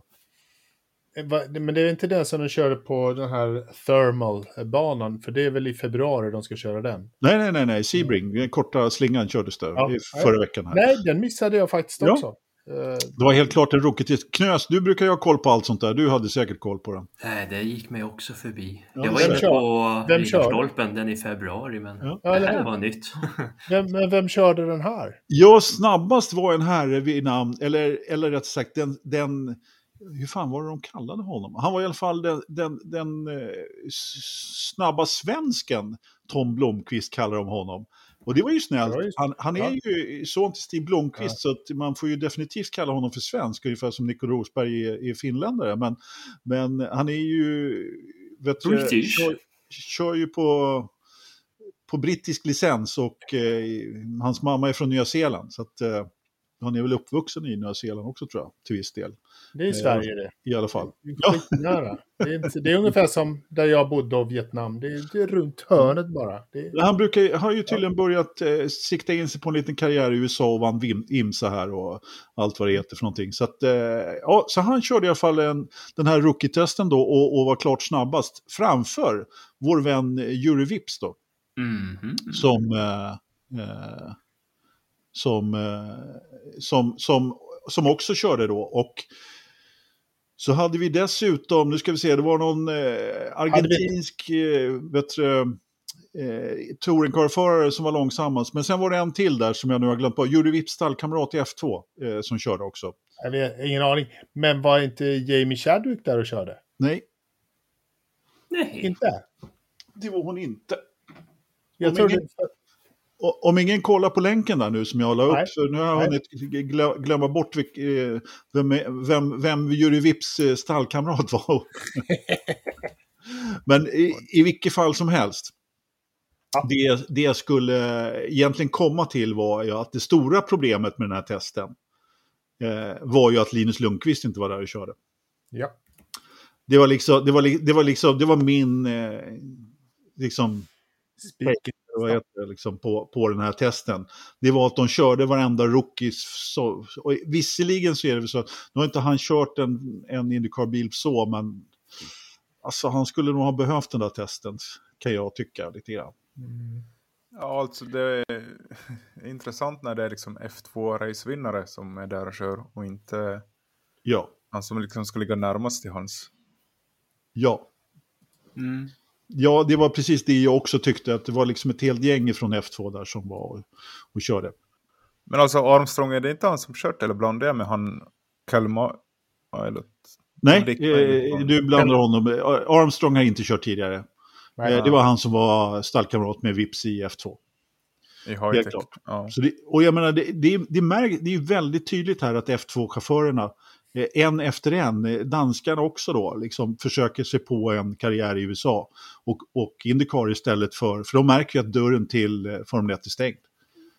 D: Eh, men det är inte den som de körde på den här Thermal-banan, för det är väl i februari de ska köra den?
A: Nej, nej, nej, nej. Sebring, den korta slingan kördes där ja, förra veckan. Här.
D: Nej, den missade jag faktiskt ja.
A: Det var helt klart en rookie Knös, du brukar ju ha koll på allt sånt där. Du hade säkert koll på den.
B: Nej, det gick mig också förbi. Ja, jag var inne på Riddarstolpen den i februari, men ja. det här var nytt. [LAUGHS]
D: Vem, men vem körde den här?
A: Ja, snabbast var en herre vid namn, eller, eller rätt sagt den, den hur fan var det de kallade honom? Han var i alla fall den, den, den eh, snabba svensken, Tom Blomqvist kallar de honom. Och det var ju snällt. Han, han är ja. ju son till Stig Blomqvist ja. så man får ju definitivt kalla honom för svensk, ungefär som Nico Rosberg är, är finländare. Men, men han är ju... Vet du, kör, kör ju på, på brittisk licens och eh, hans mamma är från Nya Zeeland. Så att, eh, han är väl uppvuxen i Nya Zeeland också tror jag, till viss del.
D: Det är i Sverige det.
A: I alla fall.
D: Skitnära. Det är, det är ungefär som där jag bodde och Vietnam. Det är, det är runt hörnet bara. Är...
A: Han brukar, har ju tydligen börjat eh, sikta in sig på en liten karriär i USA och vann IMSA här och allt vad det heter för någonting. Så, att, eh, ja, så han körde i alla fall en, den här rookie-testen då och, och, var klart snabbast framför vår vän Juri Vips då.
B: Mm -hmm.
A: Som... Eh, eh som, eh, som, som, som också körde då. Och så hade vi dessutom, nu ska vi se, det var någon eh, argentinsk eh, bättre, eh, touringcarförare som var långsammast. Men sen var det en till där som jag nu har glömt på, Juri Vips stallkamrat i F2 eh, som körde också.
D: Jag vet, ingen aning. Men var inte Jamie Chadwick där och körde?
A: Nej.
B: Nej.
D: Inte?
A: Det var hon inte.
D: Jag trodde, ingen
A: om ingen kollar på länken där nu som jag la upp, Nej. för nu har jag hunnit glömma bort eh, vem, vem, vem Jury Vips eh, stallkamrat var. [LAUGHS] Men i, i vilket fall som helst. Ja. Det, det jag skulle egentligen komma till var ju att det stora problemet med den här testen eh, var ju att Linus Lundqvist inte var där och körde.
D: Ja.
A: Det var liksom, det var, det var liksom, det var min, eh, liksom,
D: Spiken
A: vad heter det, liksom, på, på den här testen. Det var att de körde varenda rookies. Så, och visserligen så är det så att nu har inte han kört en, en Indycar-bil så, men alltså, han skulle nog ha behövt den där testen, kan jag tycka lite grann.
C: Mm. Ja, alltså det är [LAUGHS] intressant när det är liksom F2-racevinnare som är där och kör och inte
A: ja.
C: han som liksom ska ligga närmast till hans.
A: Ja.
B: Mm.
A: Ja, det var precis det jag också tyckte, att det var liksom ett helt gäng från F2 där som var och, och körde.
C: Men alltså Armstrong, är det inte han som kört eller blandar jag med han Kalmar? Eller...
A: Nej, eh, du blandar honom. Armstrong har inte kört tidigare. Nej, eh, det var han som var stallkamrat med Vips i F2.
C: I Helt klart. Ja.
A: Så det, och jag menar, det, det, det, märk, det är väldigt tydligt här att F2-chaufförerna, eh, en efter en, eh, danskarna också då, liksom försöker sig på en karriär i USA. Och, och Indycar istället för, för de märker ju att dörren till Formel 1 är stängd.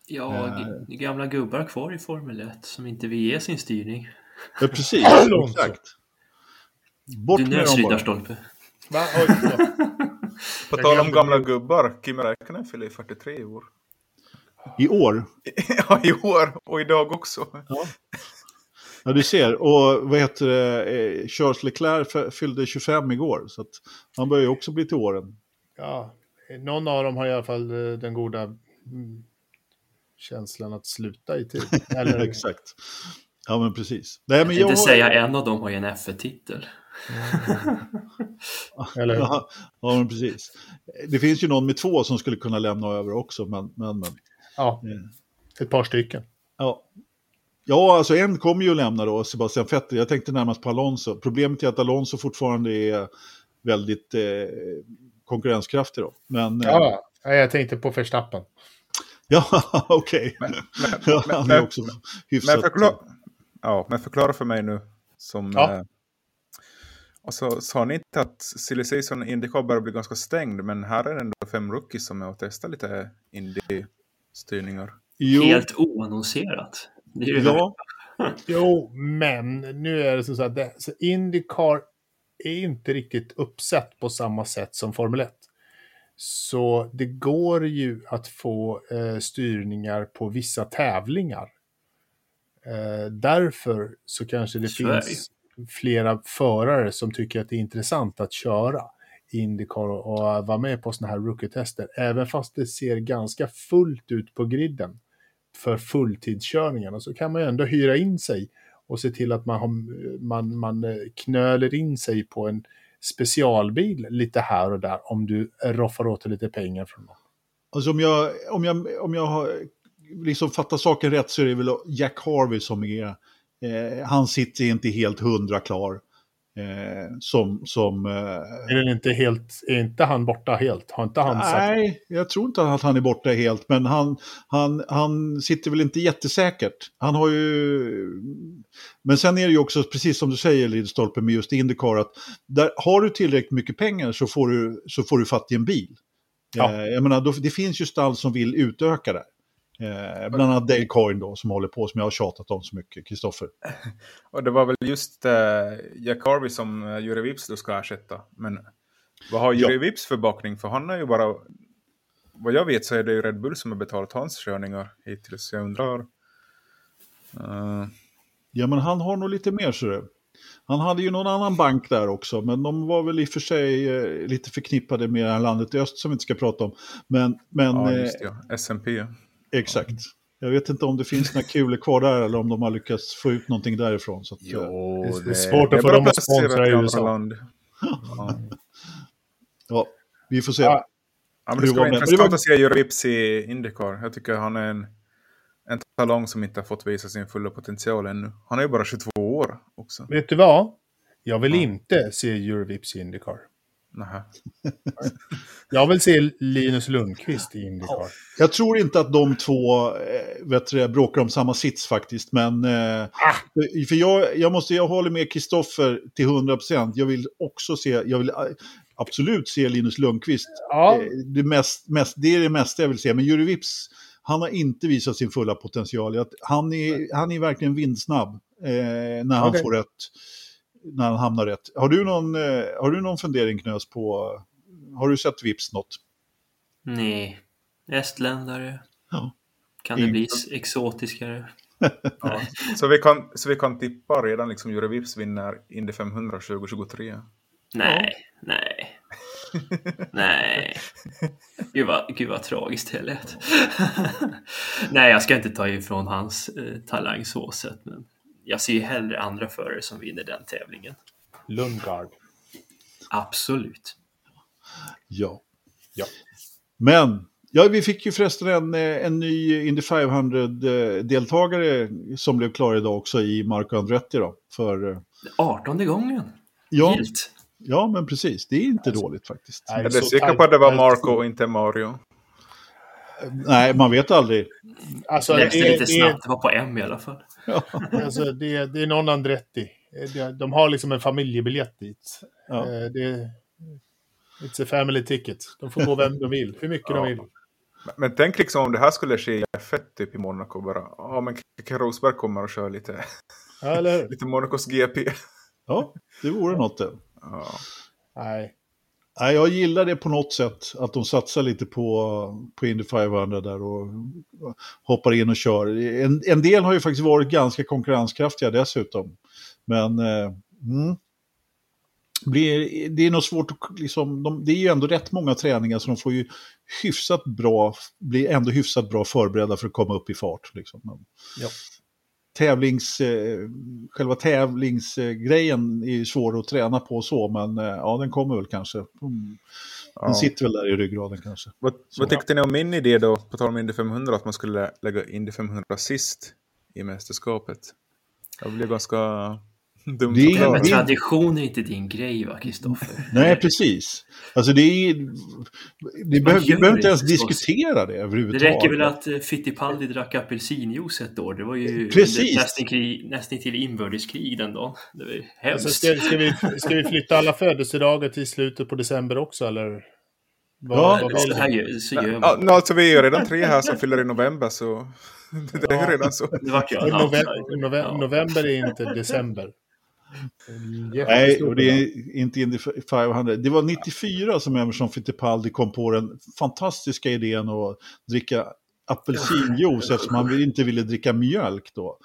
B: Ja, äh, gamla gubbar kvar i Formel 1 som inte vill ge sin styrning.
A: Ja, precis. [LAUGHS] exakt.
B: Bort du nöts, Riddarstolpe. [LAUGHS]
C: På tal om gamla gubbar, Kim Räikkönen fyller 43 i år.
A: I år? [LAUGHS]
C: ja, i år och idag också.
A: Ja. Ja, du ser. Och vad heter det, eh, Charles Leclerc fyllde 25 igår. Så att han börjar ju också bli till åren.
D: Ja, någon av dem har i alla fall eh, den goda mm, känslan att sluta i tid. [LAUGHS]
A: Eller... Exakt. Ja, men precis.
B: Nej, men jag tänkte jag... säga en av dem har ju en F1-titel.
A: Eller [LAUGHS] Ja, ja, men precis. Det finns ju någon med två som skulle kunna lämna över också, men... men, men.
D: Ja, ett par stycken.
A: Ja. Ja, alltså en kommer ju att lämna då, Sebastian Vettel. Jag tänkte närmast på Alonso. Problemet är att Alonso fortfarande är väldigt eh, konkurrenskraftig då. Men,
D: ja, eh, jag tänkte på Verstappen.
A: Ja, [LAUGHS] okej. Okay. [LAUGHS] Ja, han är också hyfsat...
C: Men förklara, ja, men förklara för mig nu som... Ja. Eh, och så sa ni inte att Silly Season Indycar börjar bli ganska stängd, men här är det ändå fem rookies som är och testar lite Indy-styrningar.
B: Helt oannonserat.
D: Ja. [LAUGHS] jo, men nu är det så att det, så Indycar är inte riktigt uppsett på samma sätt som Formel 1. Så det går ju att få eh, styrningar på vissa tävlingar. Eh, därför så kanske det Sverige. finns flera förare som tycker att det är intressant att köra Indycar och vara med på sådana här rookie-tester. Även fast det ser ganska fullt ut på griden för fulltidskörningarna så kan man ju ändå hyra in sig och se till att man, har, man, man eh, knöler in sig på en specialbil lite här och där om du roffar åt dig lite pengar från någon.
A: Alltså om jag, om jag, om jag har liksom fattar saken rätt så är det väl Jack Harvey som är Eh, han sitter inte helt hundra klar. Eh, som... som eh,
D: är, den inte helt, är inte han borta helt? Har inte han
A: nej, sagt? jag tror inte att han är borta helt. Men han, han, han sitter väl inte jättesäkert. Han har ju... Men sen är det ju också, precis som du säger Lidstolpe med just Indycar, att där, har du tillräckligt mycket pengar så får du, så får du fatt i en bil. Ja. Eh, jag menar, då, det finns ju stall som vill utöka det. Eh, bland annat Dale Coyne då som håller på, som jag har tjatat om så mycket, Kristoffer. [LAUGHS]
C: Och det var väl just eh, Jack Harvey som eh, Jure Vips då ska ersätta. Men vad har Jure ja. Vips för bakning? För han är ju bara... Vad jag vet så är det ju Red Bull som har betalat hans körningar hittills. Jag undrar...
A: Uh... Ja, men han har nog lite mer så. Han hade ju någon annan bank där också, men de var väl i och för sig eh, lite förknippade med det här landet i öst som vi inte ska prata om. Men, men,
C: ja, just det, ja. SMP.
A: Exakt. Jag vet inte om det finns några kulor kvar där eller om de har lyckats få ut någonting därifrån. Så att,
D: jo, det, det är svårt att få dem att sponsra i USA. Land.
A: Ja. [LAUGHS] ja, vi får se.
C: Ja. Ja, men det ska vara intressant att se Jurips i Indycar. Jag tycker han är en, en talong som inte har fått visa sin fulla potential ännu. Han är ju bara 22 år också.
D: Vet du vad? Jag vill ja. inte se Eurovips i Indycar.
C: Nähä. [LAUGHS]
D: Jag vill se Linus Lundqvist i Indycar. Ja,
A: jag tror inte att de två äh, vet du, bråkar om samma sits faktiskt. Men äh, ah. för jag, jag, måste, jag håller med Kristoffer till 100%. Jag vill också se, jag vill äh, absolut se Linus Lundqvist. Ja. Det, mest, mest, det är det mesta jag vill se. Men Juri Vips, han har inte visat sin fulla potential. Han är, han är verkligen vindsnabb när han okay. får rätt när han hamnar rätt. Har du någon, eh, har du någon fundering Knös på, har du sett Vips något?
B: Nej, estländare. Ja. Kan det bli exotiskare? [LAUGHS]
C: ja. så, vi kan, så vi kan tippa redan liksom Jure Vips vinner Indy 500 2023?
B: Nej, ja. nej. Nej. Gud vad, gud vad tragiskt det lät. [LAUGHS] Nej, jag ska inte ta ifrån hans eh, talang så sett. Men jag ser ju hellre andra förare som vinner den tävlingen.
D: Lundgard.
B: Absolut.
A: Ja. ja. Men Ja, vi fick ju förresten en, en ny Indy 500-deltagare som blev klar idag också i Marco Andretti då. För...
B: 18 gången.
A: Ja, ja, men precis. Det är inte alltså, dåligt faktiskt.
C: Jag är säker på att det var Marco och inte Mario.
A: Nej, man vet aldrig.
B: Alltså, det, det, lite snabbt, det var på M i alla fall.
D: Ja. [LAUGHS] Alltså, det, det är någon Andretti. De har liksom en familjebiljett dit. Ja. Eh, det, it's a family ticket. De får gå vem de vill, hur mycket ja. de vill.
C: Men tänk liksom om det här skulle ske i F1 typ i Monaco bara. Ja, men Keke Rosberg kommer och kör lite, ja, [LAUGHS] lite Monacos GP.
A: Ja, det vore något det.
D: Ja. Nej.
A: Nej, jag gillar det på något sätt, att de satsar lite på, på Indy 500 där och hoppar in och kör. En, en del har ju faktiskt varit ganska konkurrenskraftiga dessutom. Men eh, mm, blir, det är nog svårt att, liksom, de, det är ju ändå rätt många träningar så de får ju hyfsat bra, blir ändå hyfsat bra förberedda för att komma upp i fart. Liksom. Ja. Tävlings, eh, själva tävlingsgrejen är ju svår att träna på så, men eh, ja, den kommer väl kanske. Mm. Den ja. sitter väl där i ryggraden kanske.
C: Vad, vad tyckte ni om min idé då, på tal om Indy 500, att man skulle lägga Indy 500 sist i mästerskapet? Jag blev ganska
B: Dumt det är, men tradition är inte din grej va, Kristoffer? [LAUGHS]
A: Nej, precis. Alltså det är... Det behöver, vi behöver inte ens diskutera det överhuvudtaget.
B: Det räcker väl att uh, Fittipaldi drack apelsinjuice ett år. Det var ju precis. nästan, krig, nästan till inbördeskrig den dagen. Det var hemskt. Alltså,
D: ska, ska, vi, [LAUGHS] ska vi flytta alla födelsedagar till slutet på december också, eller?
B: Vad, ja, så, här gör, så gör
C: man. Ja, alltså, vi är ju redan tre här som fyller i november, så [LAUGHS] det är ja. redan så. Det
D: jag, november, november, november är inte december.
A: Nej, och det är inte Indy 500. Det var 94 som Emerson Fittipaldi kom på den fantastiska idén att dricka apelsinjuice eftersom han inte ville dricka mjölk då.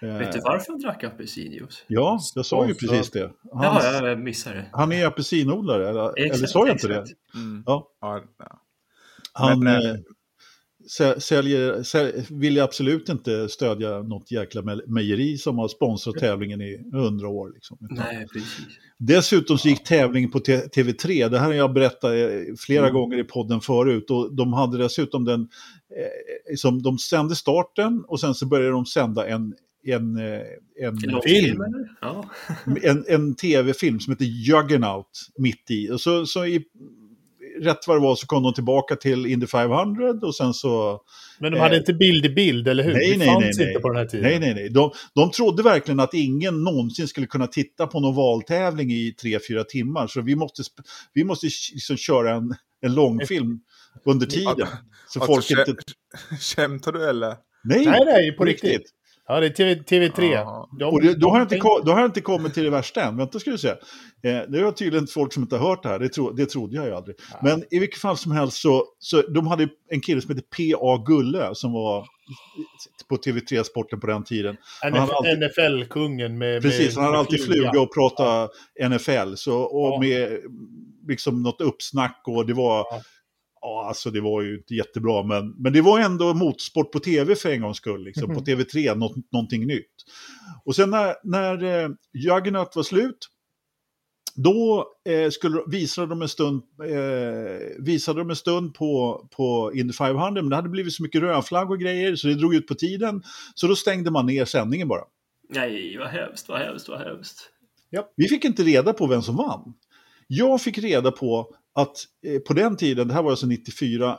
B: Vet du varför han drack apelsinjuice?
A: Ja, jag sa ju precis det.
B: Hans, ja, jag missade det.
A: Han är apelsinodlare, eller, exakt, eller sa jag inte det? Mm. Ja. Han, Men, eh, säljer, säljer, vill absolut inte stödja något jäkla mejeri som har sponsrat tävlingen i hundra år. Liksom.
B: Nej, precis.
A: Dessutom så gick tävlingen på TV3, det här har jag berättat eh, flera mm. gånger i podden förut, och de hade dessutom den, eh, som de sände starten och sen så började de sända en en, eh, en, en film, ja. en, en tv-film som heter Juggernaut mitt i. Och så, så i rätt vad det var så kom de tillbaka till Indy 500 och sen så...
D: Men de hade eh, inte bild i bild, eller hur?
A: Nej,
D: det
A: nej, fanns
D: nej, inte på den här tiden.
A: Nej, nej, nej. De, de trodde verkligen att ingen någonsin skulle kunna titta på någon valtävling i tre, fyra timmar. Så vi måste, vi måste liksom köra en, en långfilm under tiden. Så
C: alltså, folk inte... [LAUGHS] Skämtar du eller?
A: Nej,
D: nej, nej på riktigt. riktigt. Ja, det är TV, TV3.
A: De, och det, då, har inte, då har jag inte kommit till det värsta än. Vänta ska du se. Eh, det är tydligen folk som inte har hört det här. Det, tro, det trodde jag ju aldrig. Ja. Men i vilket fall som helst så, så de hade en kille som hette P.A. Gulle som var på TV3-sporten på den tiden.
D: NFL-kungen med...
A: Precis, han hade alltid fluga och prata ja. NFL. Så, och med liksom något uppsnack och det var... Ja alltså det var ju inte jättebra, men, men det var ändå motorsport på tv för en gångs skull, liksom, mm. på TV3, något, någonting nytt. Och sen när, när eh, Juggernaut var slut, då eh, skulle, visade de en stund, eh, visade de en stund på, på Indy 500, men det hade blivit så mycket rödflagg och grejer, så det drog ut på tiden. Så då stängde man ner sändningen bara.
B: Nej, vad hemskt, vad hemskt, vad hemskt.
A: Ja. Vi fick inte reda på vem som vann. Jag fick reda på att eh, på den tiden, det här var alltså 94,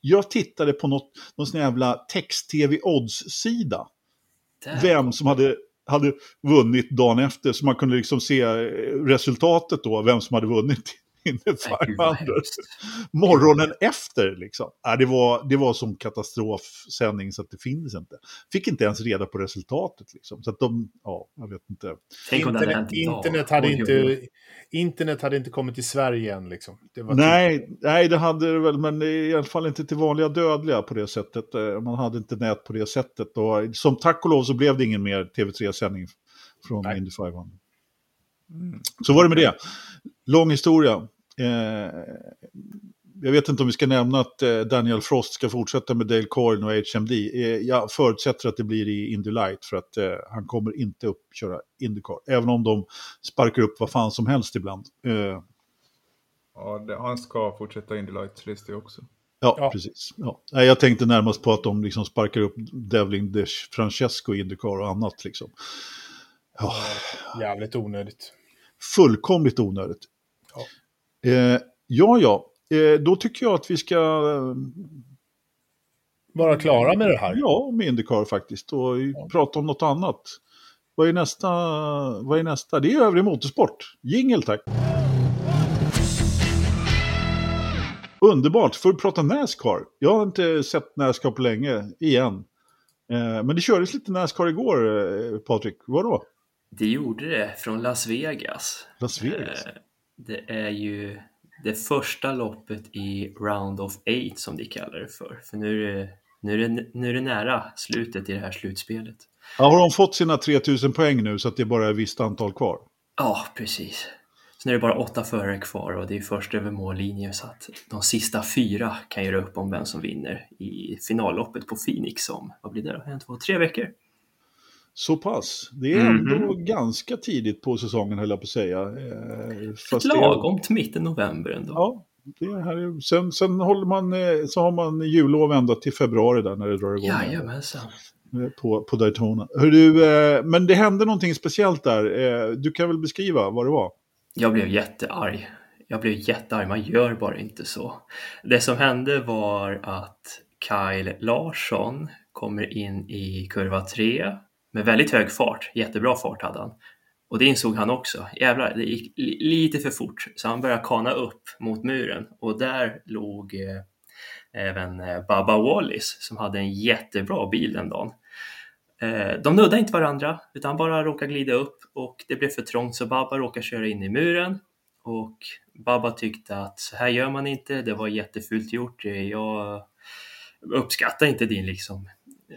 A: jag tittade på något, någon sån jävla text-tv odds-sida. Vem som hade, hade vunnit dagen efter, så man kunde liksom se eh, resultatet då, vem som hade vunnit [LAUGHS] inne 500. Morgonen efter liksom. Äh, det, var, det var som katastrofsändning så att det finns inte. Fick inte ens reda på resultatet liksom. Så att de, ja, jag vet inte.
D: internet, internet, hade inte, internet hade inte kommit till Sverige än liksom.
A: Det nej, typ... nej, det hade det väl, men i alla fall inte till vanliga dödliga på det sättet. Eh, man hade inte nät på det sättet. Och som tack och lov så blev det ingen mer TV3-sändning från. Indy 500. Mm. Så var det med det. Lång historia. Eh, jag vet inte om vi ska nämna att eh, Daniel Frost ska fortsätta med Dale Coyne och HMD. Eh, jag förutsätter att det blir i Indy Light för att eh, han kommer inte upp köra Indycar. Även om de sparkar upp vad fan som helst ibland. Eh,
C: ja, det, han ska fortsätta Indy Light, det också.
A: Ja, ja, precis. Ja. Jag tänkte närmast på att de liksom sparkar upp Devlin Dish, Francesco, Indycar och annat. Liksom.
D: Ja. Jävligt onödigt.
A: Fullkomligt onödigt. Ja, eh, ja, ja. Eh, då tycker jag att vi ska... Eh,
D: Vara klara med det här?
A: Ja, med Indycar faktiskt. Och ja. prata om något annat. Vad är nästa? Vad är nästa? Det är övrig motorsport. Jingel tack. Underbart, får prata Nascar. Jag har inte sett Nascar på länge, igen. Eh, men det kördes lite Nascar igår, eh, Patrik. Vadå?
B: Det gjorde det, från Las Vegas.
A: Las Vegas? Eh,
B: det är ju det första loppet i Round of Eight som de kallar det för. För nu är det, nu är det, nu är det nära slutet i det här slutspelet.
A: Ja, har de fått sina 3000 poäng nu så att det bara är ett visst antal kvar?
B: Ja, precis. Sen är det bara åtta förare kvar och det är först över mållinjen så att de sista fyra kan göra upp om vem som vinner i finalloppet på Phoenix om, vad blir det då, en, två, tre veckor.
A: Så pass. Det är ändå mm -hmm. ganska tidigt på säsongen höll jag på att säga.
B: Eh, fast lagom till mitten november ändå.
A: Ja, det är här. Sen, sen håller man, eh, så har man jullov ända till februari där när det drar igång.
B: Jajamensan.
A: Eh, på, på Daytona. Hör du, men det hände någonting speciellt där. Du kan väl beskriva vad det var?
B: Jag blev jättearg. Jag blev jättearg, man gör bara inte så. Det som hände var att Kyle Larsson kommer in i kurva 3 med väldigt hög fart, jättebra fart hade han. Och det insåg han också. Jävlar, det gick lite för fort, så han började kana upp mot muren och där låg eh, även eh, Baba Wallis som hade en jättebra bil den dagen. Eh, de nuddade inte varandra utan bara råkade glida upp och det blev för trångt så Baba råkade köra in i muren och Baba tyckte att så här gör man inte, det var jättefult gjort, eh, jag uppskattar inte din liksom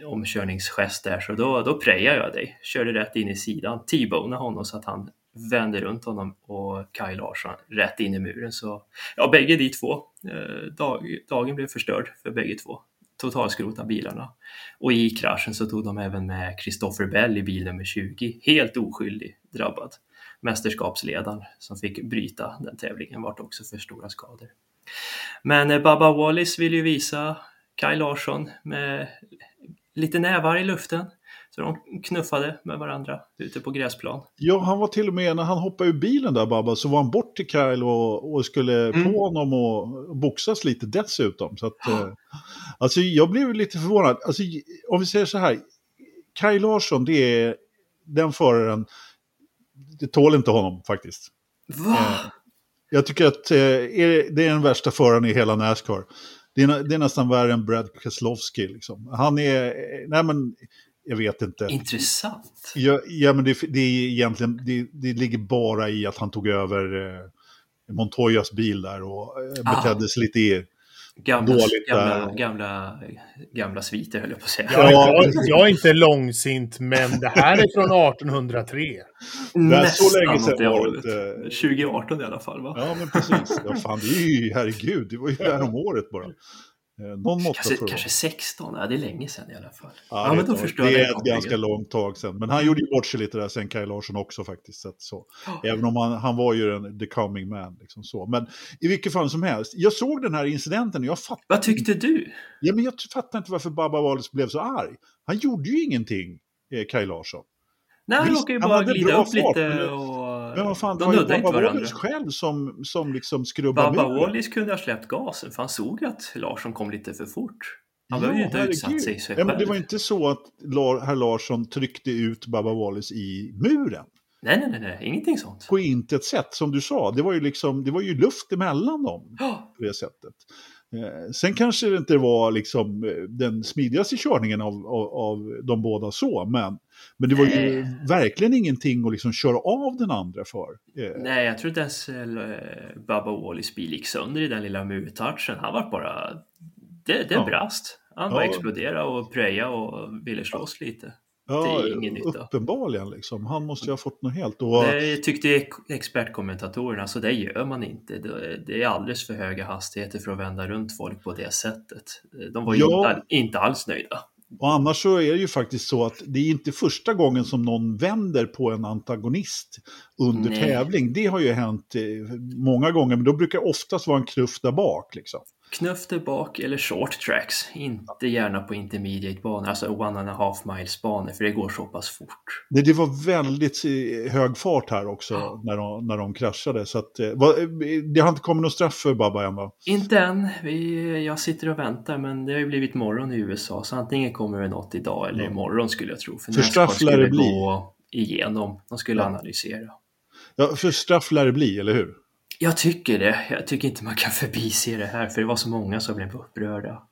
B: omkörningsgest där så då, då prejade jag dig, körde rätt in i sidan, t-bonade honom så att han vände runt honom och Kaj Larsson rätt in i muren. Så ja, bägge de två, eh, dag, dagen blev förstörd för bägge två totalskrota bilarna. Och i kraschen så tog de även med Christopher Bell i bil nummer 20, helt oskyldig drabbad. Mästerskapsledaren som fick bryta den tävlingen vart också för stora skador. Men eh, Baba Wallis vill ju visa Kaj Larsson med lite nävar i luften. Så de knuffade med varandra ute på gräsplan.
A: Ja, han var till och med, när han hoppade ur bilen där Babba, så var han bort till Kyle och, och skulle mm. på honom och boxas lite dessutom. Så att, eh, alltså jag blev lite förvånad. Alltså, om vi säger så här, Kyle Larsson, det är den föraren, det tål inte honom faktiskt.
B: Va? Eh,
A: jag tycker att eh, det är den värsta föraren i hela Nascar. Det är, det är nästan värre än Brad Keselowski. Liksom. Han är, nej men, jag vet inte.
B: Intressant.
A: Ja, ja men det, det, är egentligen, det, det ligger bara i att han tog över eh, Montoyas bil där och eh, betedde sig lite
B: gamla, dåligt gamla, där. Gamla, gamla sviter höll jag på att säga.
D: Ja, jag, jag, är inte långsint, men det här är från 1803.
B: Nästan så länge sedan var det 2018 i alla fall va?
A: Ja, men precis. Ja, fan, det är ju, herregud, det var ju [LAUGHS] här om året bara.
B: Eh, någon måtta kanske, kanske 16, ja, det är länge sedan i alla fall.
A: Ja, ja men då förstår det är ett ganska långt tag sedan. Men han gjorde ju bort sig lite där sen, Kaj Larsson också faktiskt. Så, så. Oh. Även om han, han var ju en the coming man. Liksom så. Men i vilket fall som helst, jag såg den här incidenten och jag fattade...
B: Vad tyckte du?
A: Ja, men jag fattar inte varför Baba Wallace blev så arg. Han gjorde ju ingenting, eh, Kaj Larsson.
B: Nej, han råkade ju bara glida upp fart, lite och...
A: Men vad fan, det var ju Baba Wallis själv som, som liksom skrubbade
B: Baba Wallis kunde ha släppt gasen, för han såg att Larsson kom lite för fort. Han behövde ju inte utsatt sig, sig
A: ja, men Det var inte så att herr Larsson tryckte ut Baba Wallis i muren.
B: Nej, nej, nej, nej, ingenting sånt.
A: På intet sätt, som du sa. Det var ju, liksom, det var ju luft emellan dem. Oh. På det sättet. Eh, sen kanske det inte var liksom eh, den smidigaste körningen av, av, av de båda så, men, men det var ju Nej. verkligen ingenting att liksom köra av den andra för.
B: Eh. Nej, jag tror inte ens Bubba Wallis bil gick sönder i den lilla murtouchen. Han var bara... Det, det ja. brast. Han bara ja. exploderade och pröja och ville slås lite.
A: Ja, det är ingen nytta. uppenbarligen liksom. Han måste ju ha fått något helt. Och...
B: Det tyckte expertkommentatorerna, så det gör man inte. Det är alldeles för höga hastigheter för att vända runt folk på det sättet. De var ja. inte, inte alls nöjda.
A: Och annars så är det ju faktiskt så att det är inte första gången som någon vänder på en antagonist under Nej. tävling. Det har ju hänt eh, många gånger, men då brukar det oftast vara en knuff där bak. Liksom.
B: Knuff där bak eller short tracks, inte gärna på intermediate banor, alltså one and a half miles banor, för det går så pass fort.
A: Det, det var väldigt hög fart här också ja. när, de, när de kraschade, så att, eh, det har inte kommit någon straff för Baba än va?
B: Inte än, Vi, jag sitter och väntar, men det har ju blivit morgon i USA, så antingen kommer det något idag eller ja. imorgon skulle jag tro.
A: För, för straff lär det bli. gå
B: igenom, de skulle ja. analysera.
A: Ja, för straff lär det bli, eller hur?
B: Jag tycker det. Jag tycker inte man kan förbise det här, för det var så många som blev upprörda.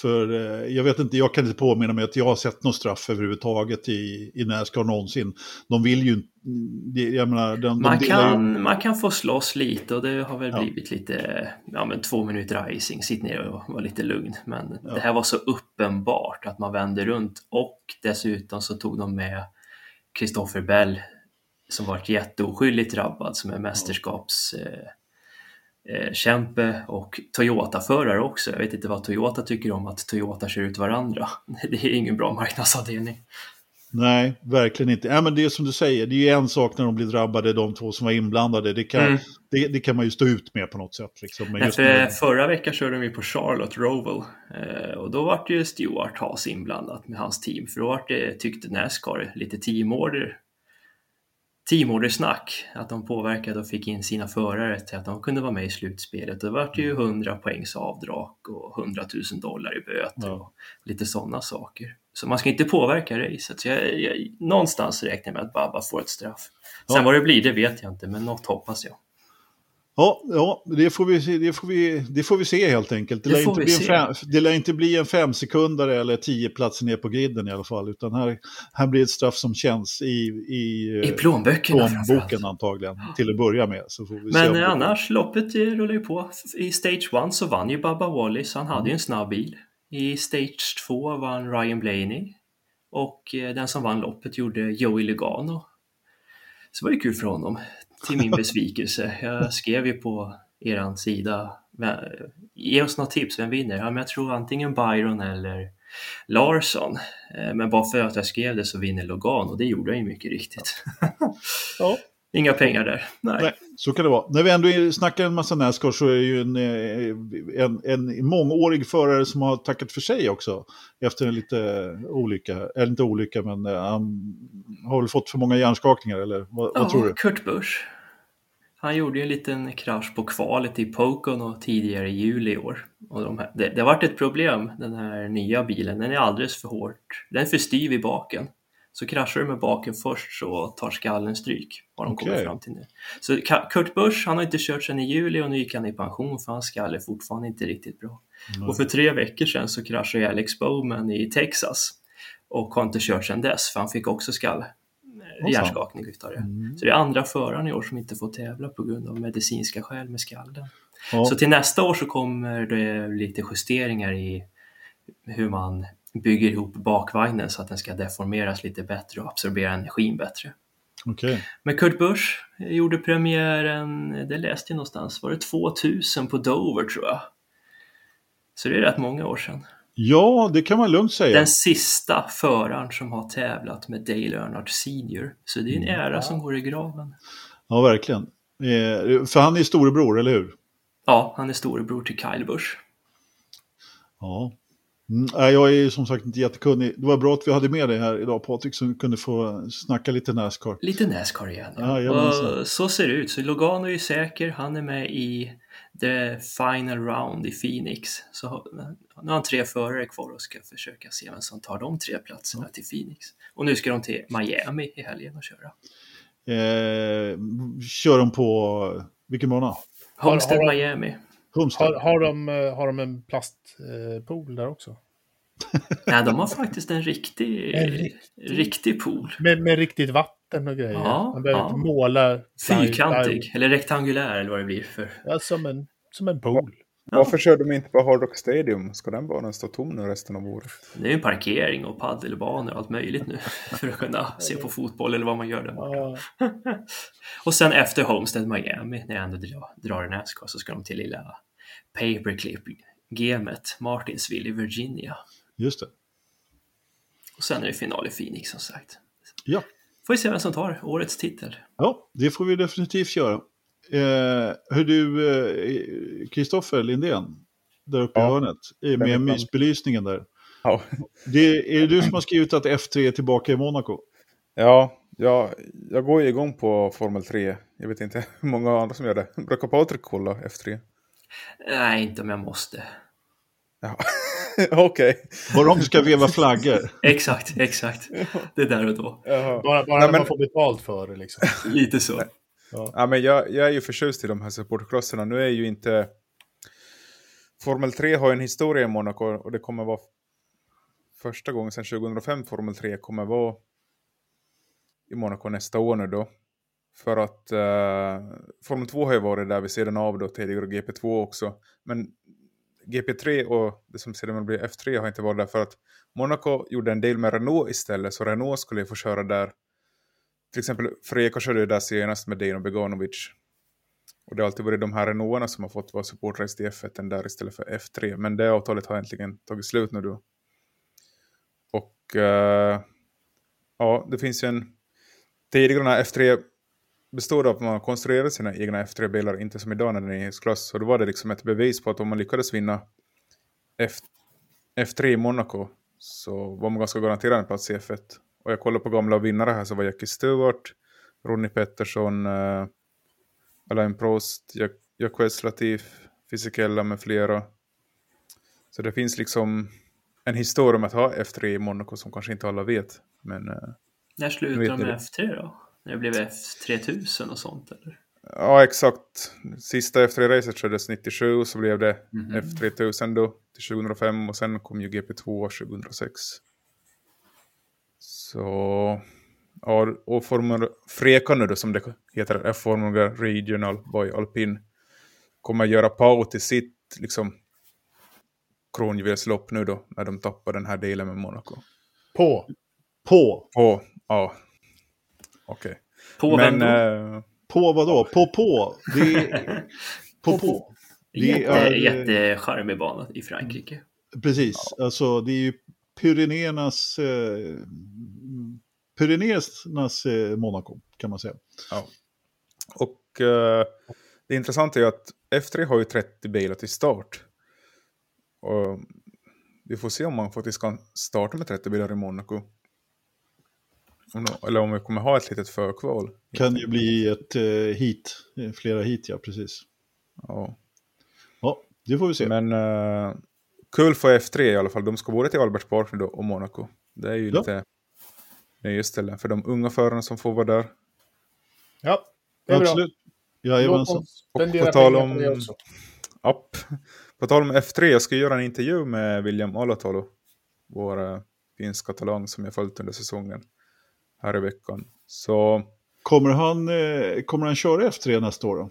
A: För eh, jag vet inte, jag kan inte påminna mig att jag har sett någon straff överhuvudtaget i, i Nascar någonsin. De vill ju inte, jag menar, de,
B: man, de kan, ju... man kan få slåss lite och det har väl ja. blivit lite, ja men två minuter icing, sitt ner och var lite lugn. Men ja. det här var så uppenbart att man vände runt och dessutom så tog de med Christopher Bell som varit jätteoskyldigt drabbad som är mästerskapskämpe eh, eh, och Toyota-förare också. Jag vet inte vad Toyota tycker om att Toyota kör ut varandra. [LAUGHS] Det är ingen bra marknadsavdelning.
A: Nej, verkligen inte. Ja, men det är som du säger, det är ju en sak när de blir drabbade, de två som var inblandade. Det kan, mm. det, det, kan man ju stå ut med på något sätt. Liksom.
B: Nej, för Förra veckan körde vi på Charlotte Roval eh, och då var det ju Stewart Haas inblandat med hans team. För då var det, tyckte Nascar, lite teamorder teamordersnack, att de påverkade och fick in sina förare till att de kunde vara med i slutspelet. Det var ju 100 mm. poängs avdrag och 100 000 dollar i böter och lite sådana saker. Så man ska inte påverka racet. Så jag, jag, någonstans räknar jag med att Babba får ett straff. Sen vad det blir, det vet jag inte, men något hoppas jag.
A: Ja, ja det, får vi, det, får vi, det får vi se helt enkelt. Det, det lär, inte bli en fem, det lär inte bli en femsekundare eller tio platser ner på griden i alla fall. Utan här, här blir ett straff som känns i, i,
B: I plånböckerna
A: plånboken antagligen, till att börja med.
B: Men se annars, loppet rullar ju på. I Stage 1 så vann ju Baba Wallis, han hade ju en snabb bil. I Stage 2 vann Ryan Blaney. Och eh, den som vann loppet gjorde Joey Lugano. Så det var ju kul för honom till min besvikelse. Jag skrev ju på er sida, ge oss något tips, vem vinner? Ja, men jag tror antingen Byron eller Larsson. Eh, men bara för att jag skrev det så vinner Logan och det gjorde han ju mycket riktigt. Ja. [LAUGHS] Inga pengar där. Nej. Nej.
A: så kan det vara. När vi ändå snackar en massa Nascar så är det ju en, eh, en, en mångårig förare som har tackat för sig också. Efter en lite olycka, eller inte olycka men eh, han har väl fått för många hjärnskakningar eller vad, ja, vad tror du?
B: Kurt Busch. Han gjorde ju en liten krasch på kvalet i Pocono tidigare i juli i år. Och de här, det, det har varit ett problem, den här nya bilen. Den är alldeles för hårt. Den är för styv i baken. Så kraschar du med baken först så tar skallen stryk, har de okay. kommit fram till nu. Så Kurt Busch, han har inte kört sedan i juli och nu gick han i pension för hans skalle är fortfarande inte riktigt bra. Mm. Och för tre veckor sedan så kraschade Alex Bowman i Texas och har inte kört sedan dess för han fick också skall hjärnskakning utav det. Mm. Så det är andra föraren i år som inte får tävla på grund av medicinska skäl med skallen. Ja. Så till nästa år så kommer det lite justeringar i hur man bygger ihop bakvagnen så att den ska deformeras lite bättre och absorbera energin bättre.
A: Okay.
B: Men Kurt Busch gjorde premiären, det läste jag någonstans, var det 2000 på Dover tror jag. Så det är rätt många år sedan.
A: Ja, det kan man lugnt säga.
B: Den sista föraren som har tävlat med Dale Earnhardt Senior. Så det är en mm. ära som går i graven.
A: Ja, verkligen. Eh, för han är storebror, eller hur?
B: Ja, han är storebror till Kyle Busch.
A: Ja, Mm, jag är som sagt inte jättekunnig. Det var bra att vi hade med dig här idag Patrik så vi kunde få snacka lite Nascar.
B: Lite Nascar igen. Ja. Ja, och så ser det ut. Så Logano är säker. Han är med i the final round i Phoenix. Så nu har han tre förare kvar och ska försöka se vem som tar de tre platserna ja. till Phoenix. Och nu ska de till Miami i helgen och köra.
A: Eh, kör de på vilken bana?
B: Homestead Miami.
D: Har, har, de, eh, har de en plastpool där också? [LAUGHS]
B: Nej, de har faktiskt en riktig, en riktig, riktig pool.
D: Med, med riktigt vatten och grejer. Ja, Man behöver ja. inte måla.
B: Fyrkantig, eller rektangulär eller vad det blir för.
D: Ja, som en, som en pool.
C: Varför kör de inte på Hard Rock Stadium? Ska den banan stå tom nu resten av året?
B: Det är ju parkering och paddelbanor och allt möjligt nu [LAUGHS] för att kunna se på fotboll eller vad man gör där borta. [LAUGHS] och sen efter Homestead Miami, när jag ändå drar, en Nascar, så ska de till lilla Paperclip-gamet, Martinsville i Virginia.
A: Just det.
B: Och sen är det final i Phoenix som sagt.
A: Ja.
B: Får vi se vem som tar årets titel.
A: Ja, det får vi definitivt göra. Eh, hur du, Kristoffer eh, Lindén, där uppe ja, i hörnet, med mysbelysningen där. Ja. Det, är det du som har skrivit att F3 är tillbaka i Monaco?
C: Ja, ja jag går ju igång på Formel 3. Jag vet inte hur många andra som gör det. Brukar Patrik kolla F3?
B: Nej, inte om jag måste.
C: Ja. [LAUGHS] Okej. Okay.
A: Bara om du ska veva flaggor. [LAUGHS]
B: exakt, exakt. Det är där och då.
D: Jaha. Bara, bara Nej, när man får betalt för det liksom. [LAUGHS]
B: Lite så.
C: Ja. ja. men jag, jag är ju förtjust i de här supportklasserna. Nu är ju inte... Formel 3 har ju en historia i Monaco och det kommer vara första gången sedan 2005 Formel 3 kommer vara i Monaco nästa år nu då. För att uh, Formel 2 har ju varit där vid sidan av då tidigare och GP2 också. Men GP3 och det som sedan blir F3 har inte varit där för att Monaco gjorde en del med Renault istället så Renault skulle ju få köra där. Till exempel Freka körde ju där senast med Dino Beganovic. Och det har alltid varit de här Renaulterna som har fått vara supportrace till F1 där istället för F3. Men det avtalet har äntligen tagit slut nu då. Och uh, ja, det finns ju en... Tidigare när F3 bestod av att man konstruerade sina egna F3-bilar, inte som idag när den är i klass. Så då var det liksom ett bevis på att om man lyckades vinna F F3 i Monaco så var man ganska garanterad en plats i F1. Och jag kollar på gamla vinnare här så var Jackie Stewart, Ronnie Pettersson, uh, Alain Prost, Jacques Latif, Fisichella med flera. Så det finns liksom en historia om att ha F3 i Monaco som kanske inte alla vet. Men, uh,
B: När slutar de med F3 då? När det blev F3000 och sånt eller?
C: Ja, exakt. Sista F3-racet kördes 97 och så blev det mm -hmm. F3000 då till 2005 och sen kom ju GP2 2006. Så, ja, och Formel Freka nu då som det heter, F-Formula Regional by Alpin kommer göra Pau till sitt liksom kronjuvelslopp nu då när de tappar den här delen med Monaco.
A: På? På?
C: På, ja. Okej. Okay.
B: På Men, vem då?
A: Eh, på vad då? På på? Det är, [LAUGHS] på på.
B: Det Jätte, är, jättecharmig bana i Frankrike.
A: Precis, ja. alltså det är ju Pyrenéernas eh, Pyrenéernas eh, Monaco kan man säga.
C: Ja. Och eh, det intressanta är att F3 har ju 30 bilar till start. Och vi får se om man faktiskt kan starta med 30 bilar i Monaco. Eller om vi kommer ha ett litet förkval.
A: Kan ju bli ett eh, hit, flera hit ja, precis.
C: Ja.
A: Ja, det får vi se.
C: Men uh, kul för F3 i alla fall. De ska både till Albert Park då och Monaco. Det är ju ja. lite nöjesställen för de unga förarna som får vara där.
D: Ja, det är
A: Absolut. bra. Jajamensan.
C: Och på tal om... Upp. På tal om F3, jag ska göra en intervju med William Alatalo. Vår uh, finska talang som jag följt under säsongen här i veckan. Så...
A: Kommer han, eh, kommer han köra F3 nästa år då?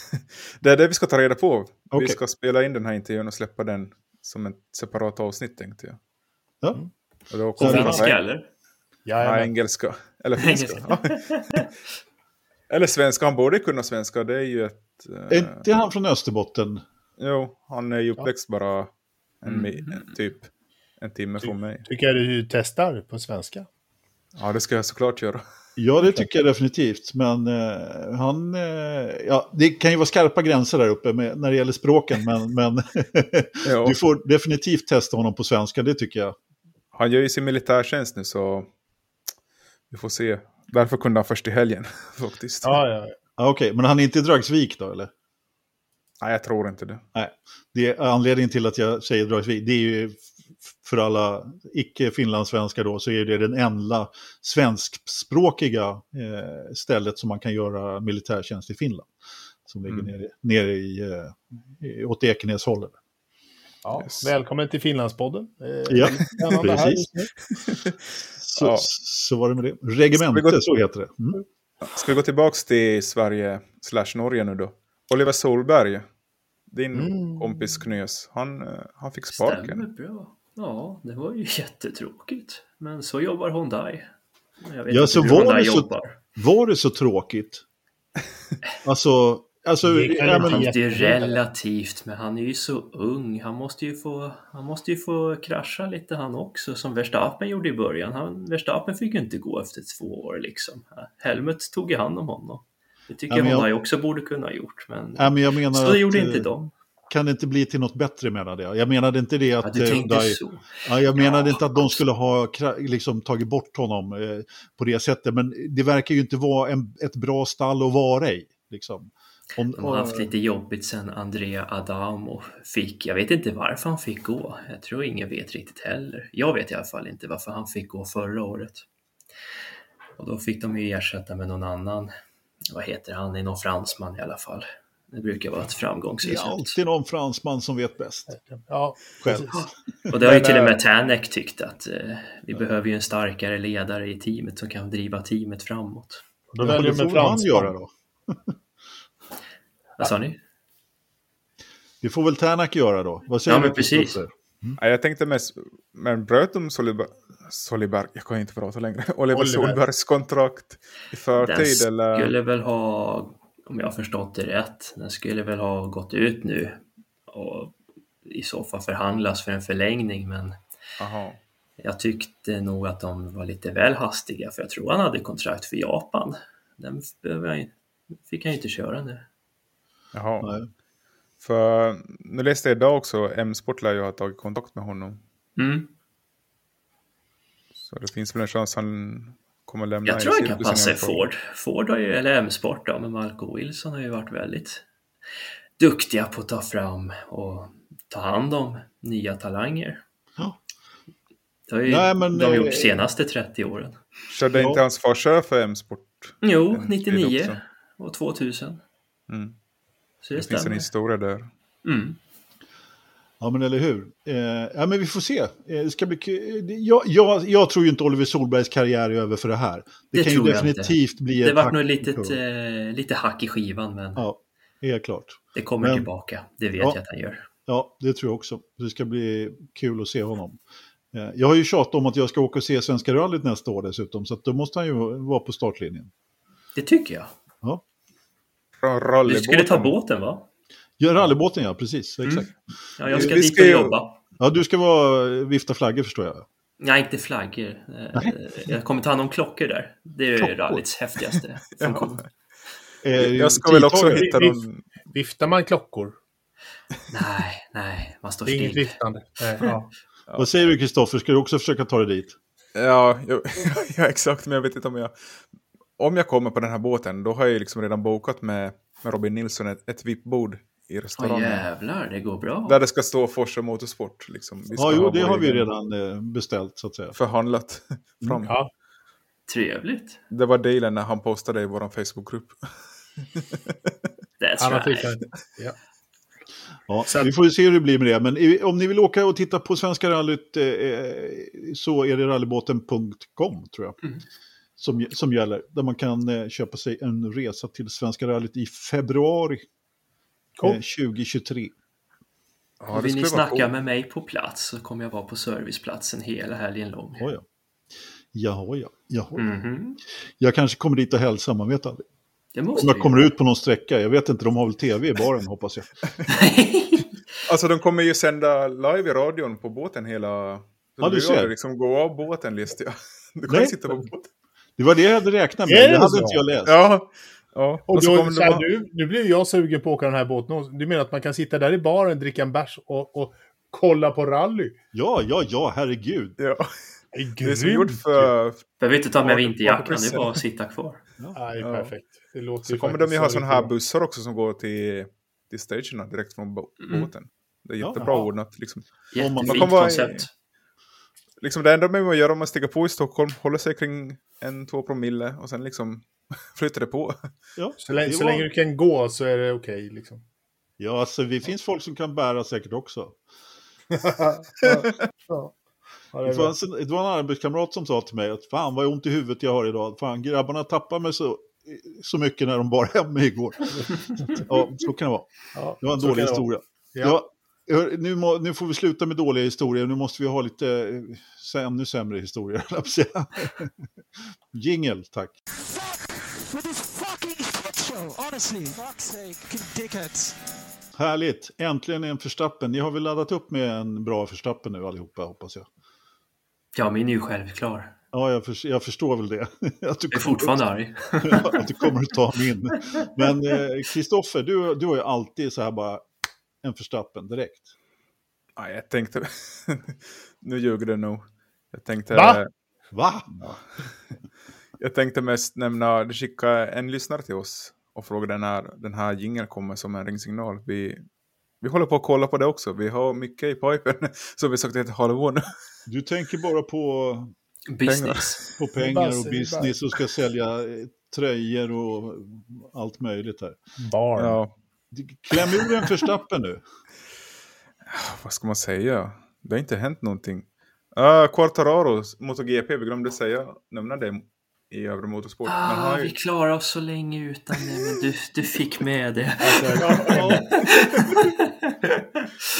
A: [LAUGHS]
C: det är det vi ska ta reda på. Okay. Vi ska spela in den här intervjun och släppa den som ett separat avsnitt tänkte jag.
A: Ja. Mm.
B: Och då kommer Svenska eller?
C: Ja, ja, engelska. [LAUGHS] Eller finska. [LAUGHS] eller svenska, han borde kunna svenska. Det är ju ett...
A: Är inte han från Österbotten?
C: Jo, han är ju uppväxt ja. bara en, mm. typ en timme Ty från mig.
D: Tycker jag du testar på svenska.
C: Ja, det ska jag såklart göra.
A: Ja, det tycker jag definitivt. Men eh, han, eh, ja, det kan ju vara skarpa gränser där uppe med, när det gäller språken. Men, men [LAUGHS] du får definitivt testa honom på svenska, det tycker jag.
C: Han gör ju sin militärtjänst nu så vi får se. Därför kunde han först i helgen [LAUGHS] faktiskt.
A: Ja, ja. ja Okej, okay. men han är inte i Dragsvik då eller?
C: Nej, jag tror inte det.
A: Nej, det är anledningen till att jag säger Dragsvik. Det är ju för alla icke-finlandssvenskar då, så är det den enda svenskspråkiga eh, stället som man kan göra militärtjänst i Finland. Som ligger mm. nere, nere i, eh, åt Ekenäshållet.
D: Ja, yes. Välkommen till Finlandspodden.
A: Eh, ja, precis. [LAUGHS] så, ja. så var det med det. Regemente, till... så heter det. Mm.
C: Ska vi gå tillbaka till Sverige slash Norge nu då? Oliver Solberg, din mm. kompis Knös, han, eh, han fick sparken. Stämmer
B: bra. Ja, det var ju [LAUGHS] jättetråkigt. Men så jobbar Hyundai.
A: Jag vet ja, inte så hur var Hyundai det så, jobbar. Var det så tråkigt? [LAUGHS] alltså, alltså... Det
B: är, men... det är relativt, men han är ju så ung. Han måste ju få, han måste ju få krascha lite han också, som Verstappen gjorde i början. Han, Verstappen fick ju inte gå efter två år liksom. Helmut tog ju hand om honom. Det tycker ja, jag Honda också borde kunna ha gjort. Men,
A: ja, men jag menar
B: så
A: att,
B: gjorde inte eh, de.
A: Kan det inte bli till något bättre menade jag. Jag menade inte det att...
B: Ja, tänkte
A: Hyundai. Ja, jag menade inte att de skulle ha liksom, tagit bort honom eh, på det sättet. Men det verkar ju inte vara en, ett bra stall att vara i. Liksom.
B: Om, de har haft lite jobbigt sen Andrea Adamo fick, jag vet inte varför han fick gå. Jag tror ingen vet riktigt heller. Jag vet i alla fall inte varför han fick gå förra året. Och då fick de ju ersätta med någon annan, vad heter han, det är någon fransman i alla fall. Det brukar vara ett framgångsrecept.
A: Det är alltid någon fransman som vet bäst.
D: Ja,
A: Själv.
B: Och det har ju till och med Tanek tyckt att eh, vi behöver ju en starkare ledare i teamet som kan driva teamet framåt.
A: Då väljer de en fransman. göra då.
B: Vad sa ni?
A: Det får väl Tänak göra då? Vad säger
B: ja, men precis.
C: Mm. Ja, jag tänkte mest, men bröt de Soliber, Soliberg, jag kan inte prata längre, [LAUGHS] Oliver, Oliver. Solbergs kontrakt i förtid? Den
B: skulle
C: eller?
B: väl ha, om jag har förstått det rätt, den skulle väl ha gått ut nu och i så fall förhandlas för en förlängning, men
C: Aha.
B: jag tyckte nog att de var lite väl hastiga, för jag tror han hade kontrakt för Japan. Den fick han ju inte köra nu.
C: Jaha. Nej. För nu läste jag idag också, M-sport lär ju ha tagit kontakt med honom.
B: Mm.
C: Så det finns väl en chans han kommer lämna
B: Jag tror han kan passa i Ford. Ford har ju, eller M-sport då, men Malco Wilson har ju varit väldigt duktiga på att ta fram och ta hand om nya talanger.
A: Ja.
B: Det har ju Nej, men, de gjort de senaste 30 åren.
C: Körde ja. inte hans farsa för M-sport?
B: Jo, 99 och 2000.
C: Mm.
B: Så det,
C: det finns en historia där.
B: Mm.
A: Ja, men eller hur. Eh, ja, men vi får se. Eh, det ska bli jag, jag, jag tror ju inte Oliver Solbergs karriär är över för det här. Det, det kan ju definitivt bli
B: ett Det vart nog litet, eh, lite hack i skivan, men...
A: Ja, helt klart.
B: Det kommer men, tillbaka, det vet ja, jag att han gör.
A: Ja, det tror jag också. Det ska bli kul att se honom. Eh, jag har ju tjatat om att jag ska åka och se Svenska rallyt nästa år dessutom, så då måste han ju vara på startlinjen.
B: Det tycker jag.
A: Ja.
B: Du skulle ta båten va?
A: Ja, rallybåten ja, precis. Mm. Exakt.
B: Ja, jag ska dit och jobba.
A: Ja, du ska vara vifta flaggor förstår jag.
B: Nej, inte flaggor. Eh, Nej. Jag kommer ta hand om klockor där. Det är klockor. rallyts häftigaste [LAUGHS] funktion.
C: ja. Jag ska väl också hitta någon...
D: Viftar man klockor?
B: Nej, nej, man står still. Inget
D: viftande. ja.
A: Ja. Vad säger du Kristoffer, ska du också försöka ta dig dit?
C: Ja, [LAUGHS] ja, exakt, men jag vet inte om jag... Om jag kommer på den här båten, då har jag liksom redan bokat med, med Robin Nilsson ett, ett VIP-bord i restaurangen.
B: Åh jävlar, det går bra.
C: Där det ska stå Forsa Motorsport. Liksom.
A: ja, jo, det har vi redan eh, beställt så att säga.
C: Förhandlat [LAUGHS] fram.
A: Mm, ja.
B: Trevligt.
C: Det var dealen när han postade i vår Facebookgrupp. [LAUGHS]
B: That's han right.
A: Ja. Vi får se hur det blir med det. Men om ni vill åka och titta på Svenska rallyt eh, eh så är det rallybåten.com tror jag. Mm. Som, som gäller. Där man kan eh, köpa sig en resa till Svenska rallyt i februari cool. 2023.
B: Ja, vill ni snacka cool. med mig på plats så kommer jag vara på serviceplatsen hela helgen lång.
A: Oh, ja. Jaha, ja. Jaha.
B: Mm -hmm.
A: Jag kanske kommer dit och hälsar, man vet aldrig.
B: Det måste
A: Om jag kommer ut på någon sträcka, jag vet inte, de har väl tv i baren hoppas jag. [LAUGHS]
C: alltså de kommer ju sända live i radion på båten hela...
A: Ja, du ser.
C: Liksom gå av båten läste jag. [LAUGHS] Du kan Nej. sitta på båten.
A: Det var det jag hade räknat med, det hade inte jag läst.
C: Ja, Ja,
D: och, och då, så här, nu, nu blir jag sugen på att åka den här båten. Du menar att man kan sitta där i baren, dricka en bärs och, och kolla på rally?
A: Ja, ja, ja, herregud.
C: Ja.
D: Det är,
C: det är som gjort för...
B: Behöver inte ta med vinterjackan, det är bara att sitta kvar.
D: Ja, Nej, perfekt. Det låter
C: så kommer de ju ha sådana här bussar också som går till, till stationerna direkt från mm. båten. Mm. Det är jättebra ja, ordnat. Liksom.
B: Jättefint koncept.
C: Liksom det enda man gör om man stiger på i Stockholm, håller sig kring en, två promille och sen liksom [LAUGHS] flyttar det på.
D: Ja, så, länge, så länge du kan gå så är det okej. Okay, liksom.
A: Ja, alltså det finns folk som kan bära säkert också. [LAUGHS]
D: ja, ja.
A: Ja, det, det, var en, det, var en arbetskamrat som sa till mig att fan vad ont i huvudet jag har idag. Fan grabbarna tappar mig så, så mycket när de bar hem mig igår. [LAUGHS] ja, så kan det vara.
D: Ja,
A: det var en dålig historia. Ja. Nu, må, nu, får vi sluta med dåliga historier, nu måste vi ha lite ännu sämre historier. [LAUGHS] Jingel, tack. Härligt, äntligen en förstappen. Ni har väl laddat upp med en bra förstappen nu allihopa hoppas jag.
B: Ja, min är ju självklar.
A: Ja, jag, för, jag förstår väl det. [LAUGHS]
B: att du är fortfarande arg. [LAUGHS]
A: att du kommer att ta min. Men Kristoffer, eh, du, du har ju alltid så här bara en förstappen direkt.
C: Ja, jag tänkte... [LAUGHS] nu ljuger du nog. Jag tänkte...
A: Va? Va? Ja. [LAUGHS]
C: jag tänkte mest nämna, du skickade en lyssnare till oss och frågade när den här jingeln kommer som en ringsignal. Vi, vi håller på att kolla på det också. Vi har mycket i pipen [LAUGHS] som vi sagt i ett halvår nu.
A: Du tänker bara på
B: business.
A: På pengar och business och ska sälja eh, tröjor och allt möjligt här.
D: Barn. Ja.
A: Kläm ur en förstappen nu.
C: Vad ska man säga? Det har inte hänt någonting. Uh, Quartararo, MotoGP, vi glömde säga, nämna det i övre motorsport.
B: Ah, ju... Vi klarar oss så länge utan det, men du, du fick med det.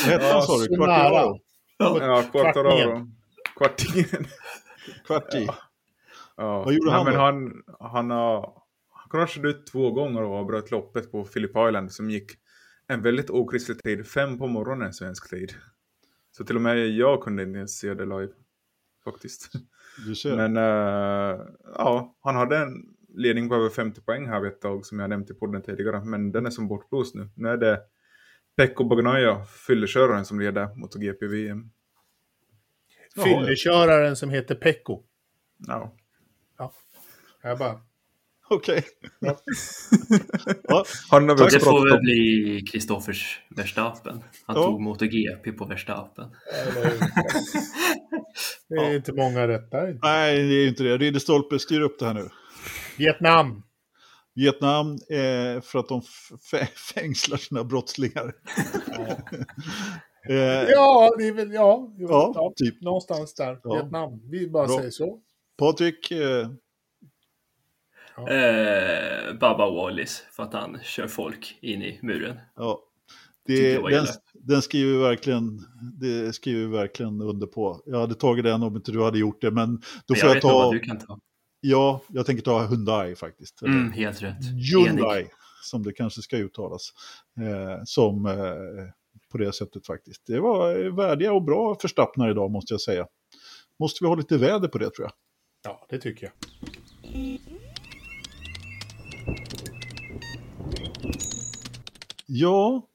B: Vad
A: hette han sa du? Quartararo?
C: Ja, Quartararo. Kvartingen.
A: Kvarti.
C: Ja. ja. Vad gjorde Nej, han men han, han, har, kraschade ut två gånger och avbröt loppet på Phillip Island som gick en väldigt okristlig tid. Fem på morgonen svensk tid. Så till och med jag kunde inte se det live. Faktiskt.
A: Du ser.
C: Men uh, ja, han hade en ledning på över 50 poäng här vid ett tag som jag nämnt i podden tidigare. Men den är som bortblåst nu. Nu är det Pekko Bagnaia, fylleköraren, som leder MotoGP-VM.
D: Fylleköraren som heter Pekko.
C: Ja.
D: Ja, jag bara...
A: Okej. Okay.
B: Ja. det får väl bli Kristoffers Verstappen. Han ja. tog MotoGP på Verstappen.
D: det är inte många rätt där.
A: Nej, det är inte det. Ridderstolpe, styr upp det här nu.
D: Vietnam.
A: Vietnam eh, för att de fängslar sina brottslingar.
D: Eh, ja, det är väl, ja,
A: ja, ja typ.
D: någonstans där. Ja. Vietnam, vi bara Bra. säger så.
A: Patrik? Eh...
B: Ja. Eh, Baba Wallis, för att han kör folk in i muren.
A: Ja. Det, den, den skriver verkligen, det skriver verkligen under på. Jag hade tagit den om inte du hade gjort det, men då får jag, jag ta... Vad
B: du kan ta.
A: Ja, jag tänker ta Hyundai faktiskt.
B: Mm, helt rätt.
A: Hyundai, Enig. som det kanske ska uttalas. Eh, som eh, på det sättet faktiskt. Det var värdiga och bra förstappnar idag måste jag säga. Måste vi ha lite väder på det tror jag.
D: Ja, det tycker jag.
A: Ja,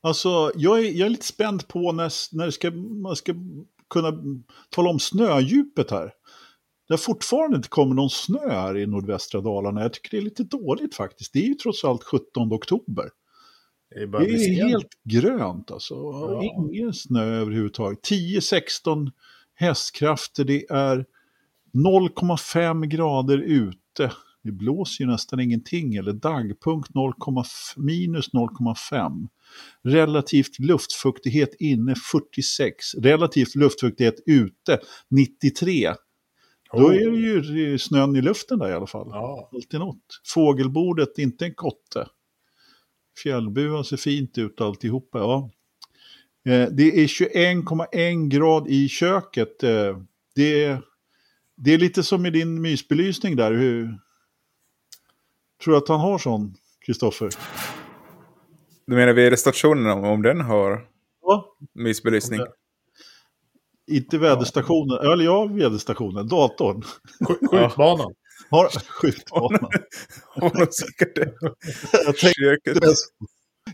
A: alltså jag är, jag är lite spänd på när, när ska, man ska kunna tala om snödjupet här. Det har fortfarande inte kommit någon snö här i nordvästra Dalarna. Jag tycker det är lite dåligt faktiskt. Det är ju trots allt 17 oktober. Det är, det är helt grönt alltså. Ja. Ingen snö överhuvudtaget. 10-16 hästkrafter. Det är 0,5 grader ute. Det blåser ju nästan ingenting. Eller dagpunkt 0, minus 0,5. Relativt luftfuktighet inne 46. Relativt luftfuktighet ute 93. Oh. Då är det ju snön i luften där i alla fall. Ja. Alltid något. Fågelbordet, inte en kotte. Fjällbua ser fint ut alltihopa. Ja. Eh, det är 21,1 grad i köket. Eh, det är, det är lite som med din mysbelysning där. Hur, tror du att han har sån, Kristoffer?
C: Du menar väderstationen om den har
A: ja.
C: mysbelysning?
A: Inte väderstationen, ja. eller ja, väderstationen, datorn.
D: Skjutbanan. [LAUGHS]
A: Har skjutbanan.
C: Har de säkert det? [LAUGHS]
A: Jag tänkte, mest,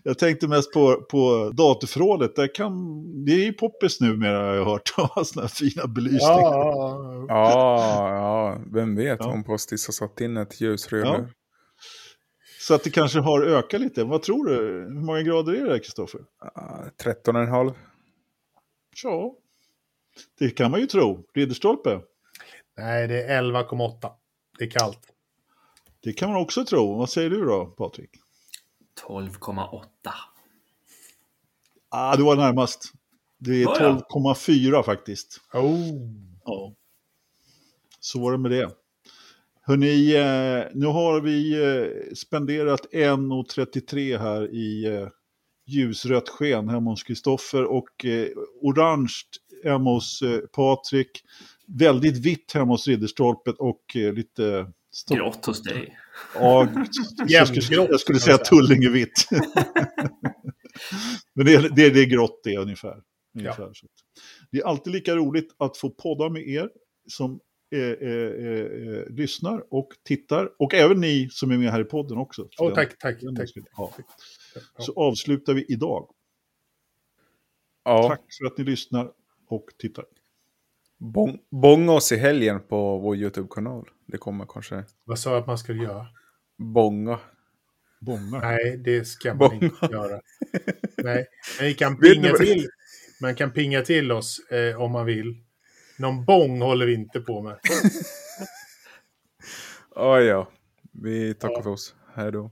A: jag tänkte mest på, på datorförrådet. Där kan, det är ju poppis numera har jag hört. [LAUGHS] Sådana här fina belysningar.
C: Ja, ja, ja, vem vet ja. om Postis har satt in ett ljusrör ja.
A: Så att det kanske har ökat lite. Vad tror du? Hur många grader är det, Kristoffer?
C: Uh, 13,5.
A: Ja, det kan man ju tro. Ridderstolpe?
D: Nej, det är 11,8. Det är kallt.
A: Det kan man också tro. Vad säger du då, Patrik?
B: 12,8.
A: Ah, du var närmast. Det är 12,4 faktiskt.
D: Oh.
A: Ja. Så var det med det. Hörrni, eh, nu har vi eh, spenderat 1.33 här i eh, ljusrött sken hemma hos Kristoffer och orange hemma hos Patrik väldigt vitt hemma hos Ridderstolpet och lite...
B: Stopp. Grått hos dig.
A: Ja, jag skulle, jag skulle säga Tullingevitt. [LAUGHS] Men det är, det, är, det är grått det ungefär. ungefär. Ja. Det är alltid lika roligt att få podda med er som eh, eh, eh, lyssnar och tittar. Och även ni som är med här i podden också.
D: Oh, tack, tack. tack.
A: Ja. Så avslutar vi idag.
C: Ja.
A: Tack för att ni lyssnar och tittar.
C: Bong, bonga oss i helgen på vår YouTube-kanal. Det kommer kanske.
D: Vad sa jag att man skulle göra?
C: Bonga.
A: Bonga.
D: Nej, det ska man Bonga. inte göra. [LAUGHS] Nej, men kan pinga till. Man kan pinga till oss eh, om man vill. Någon bong håller vi inte på med. [LAUGHS]
C: oh, ja, vi tackar ja. för oss. Hej då.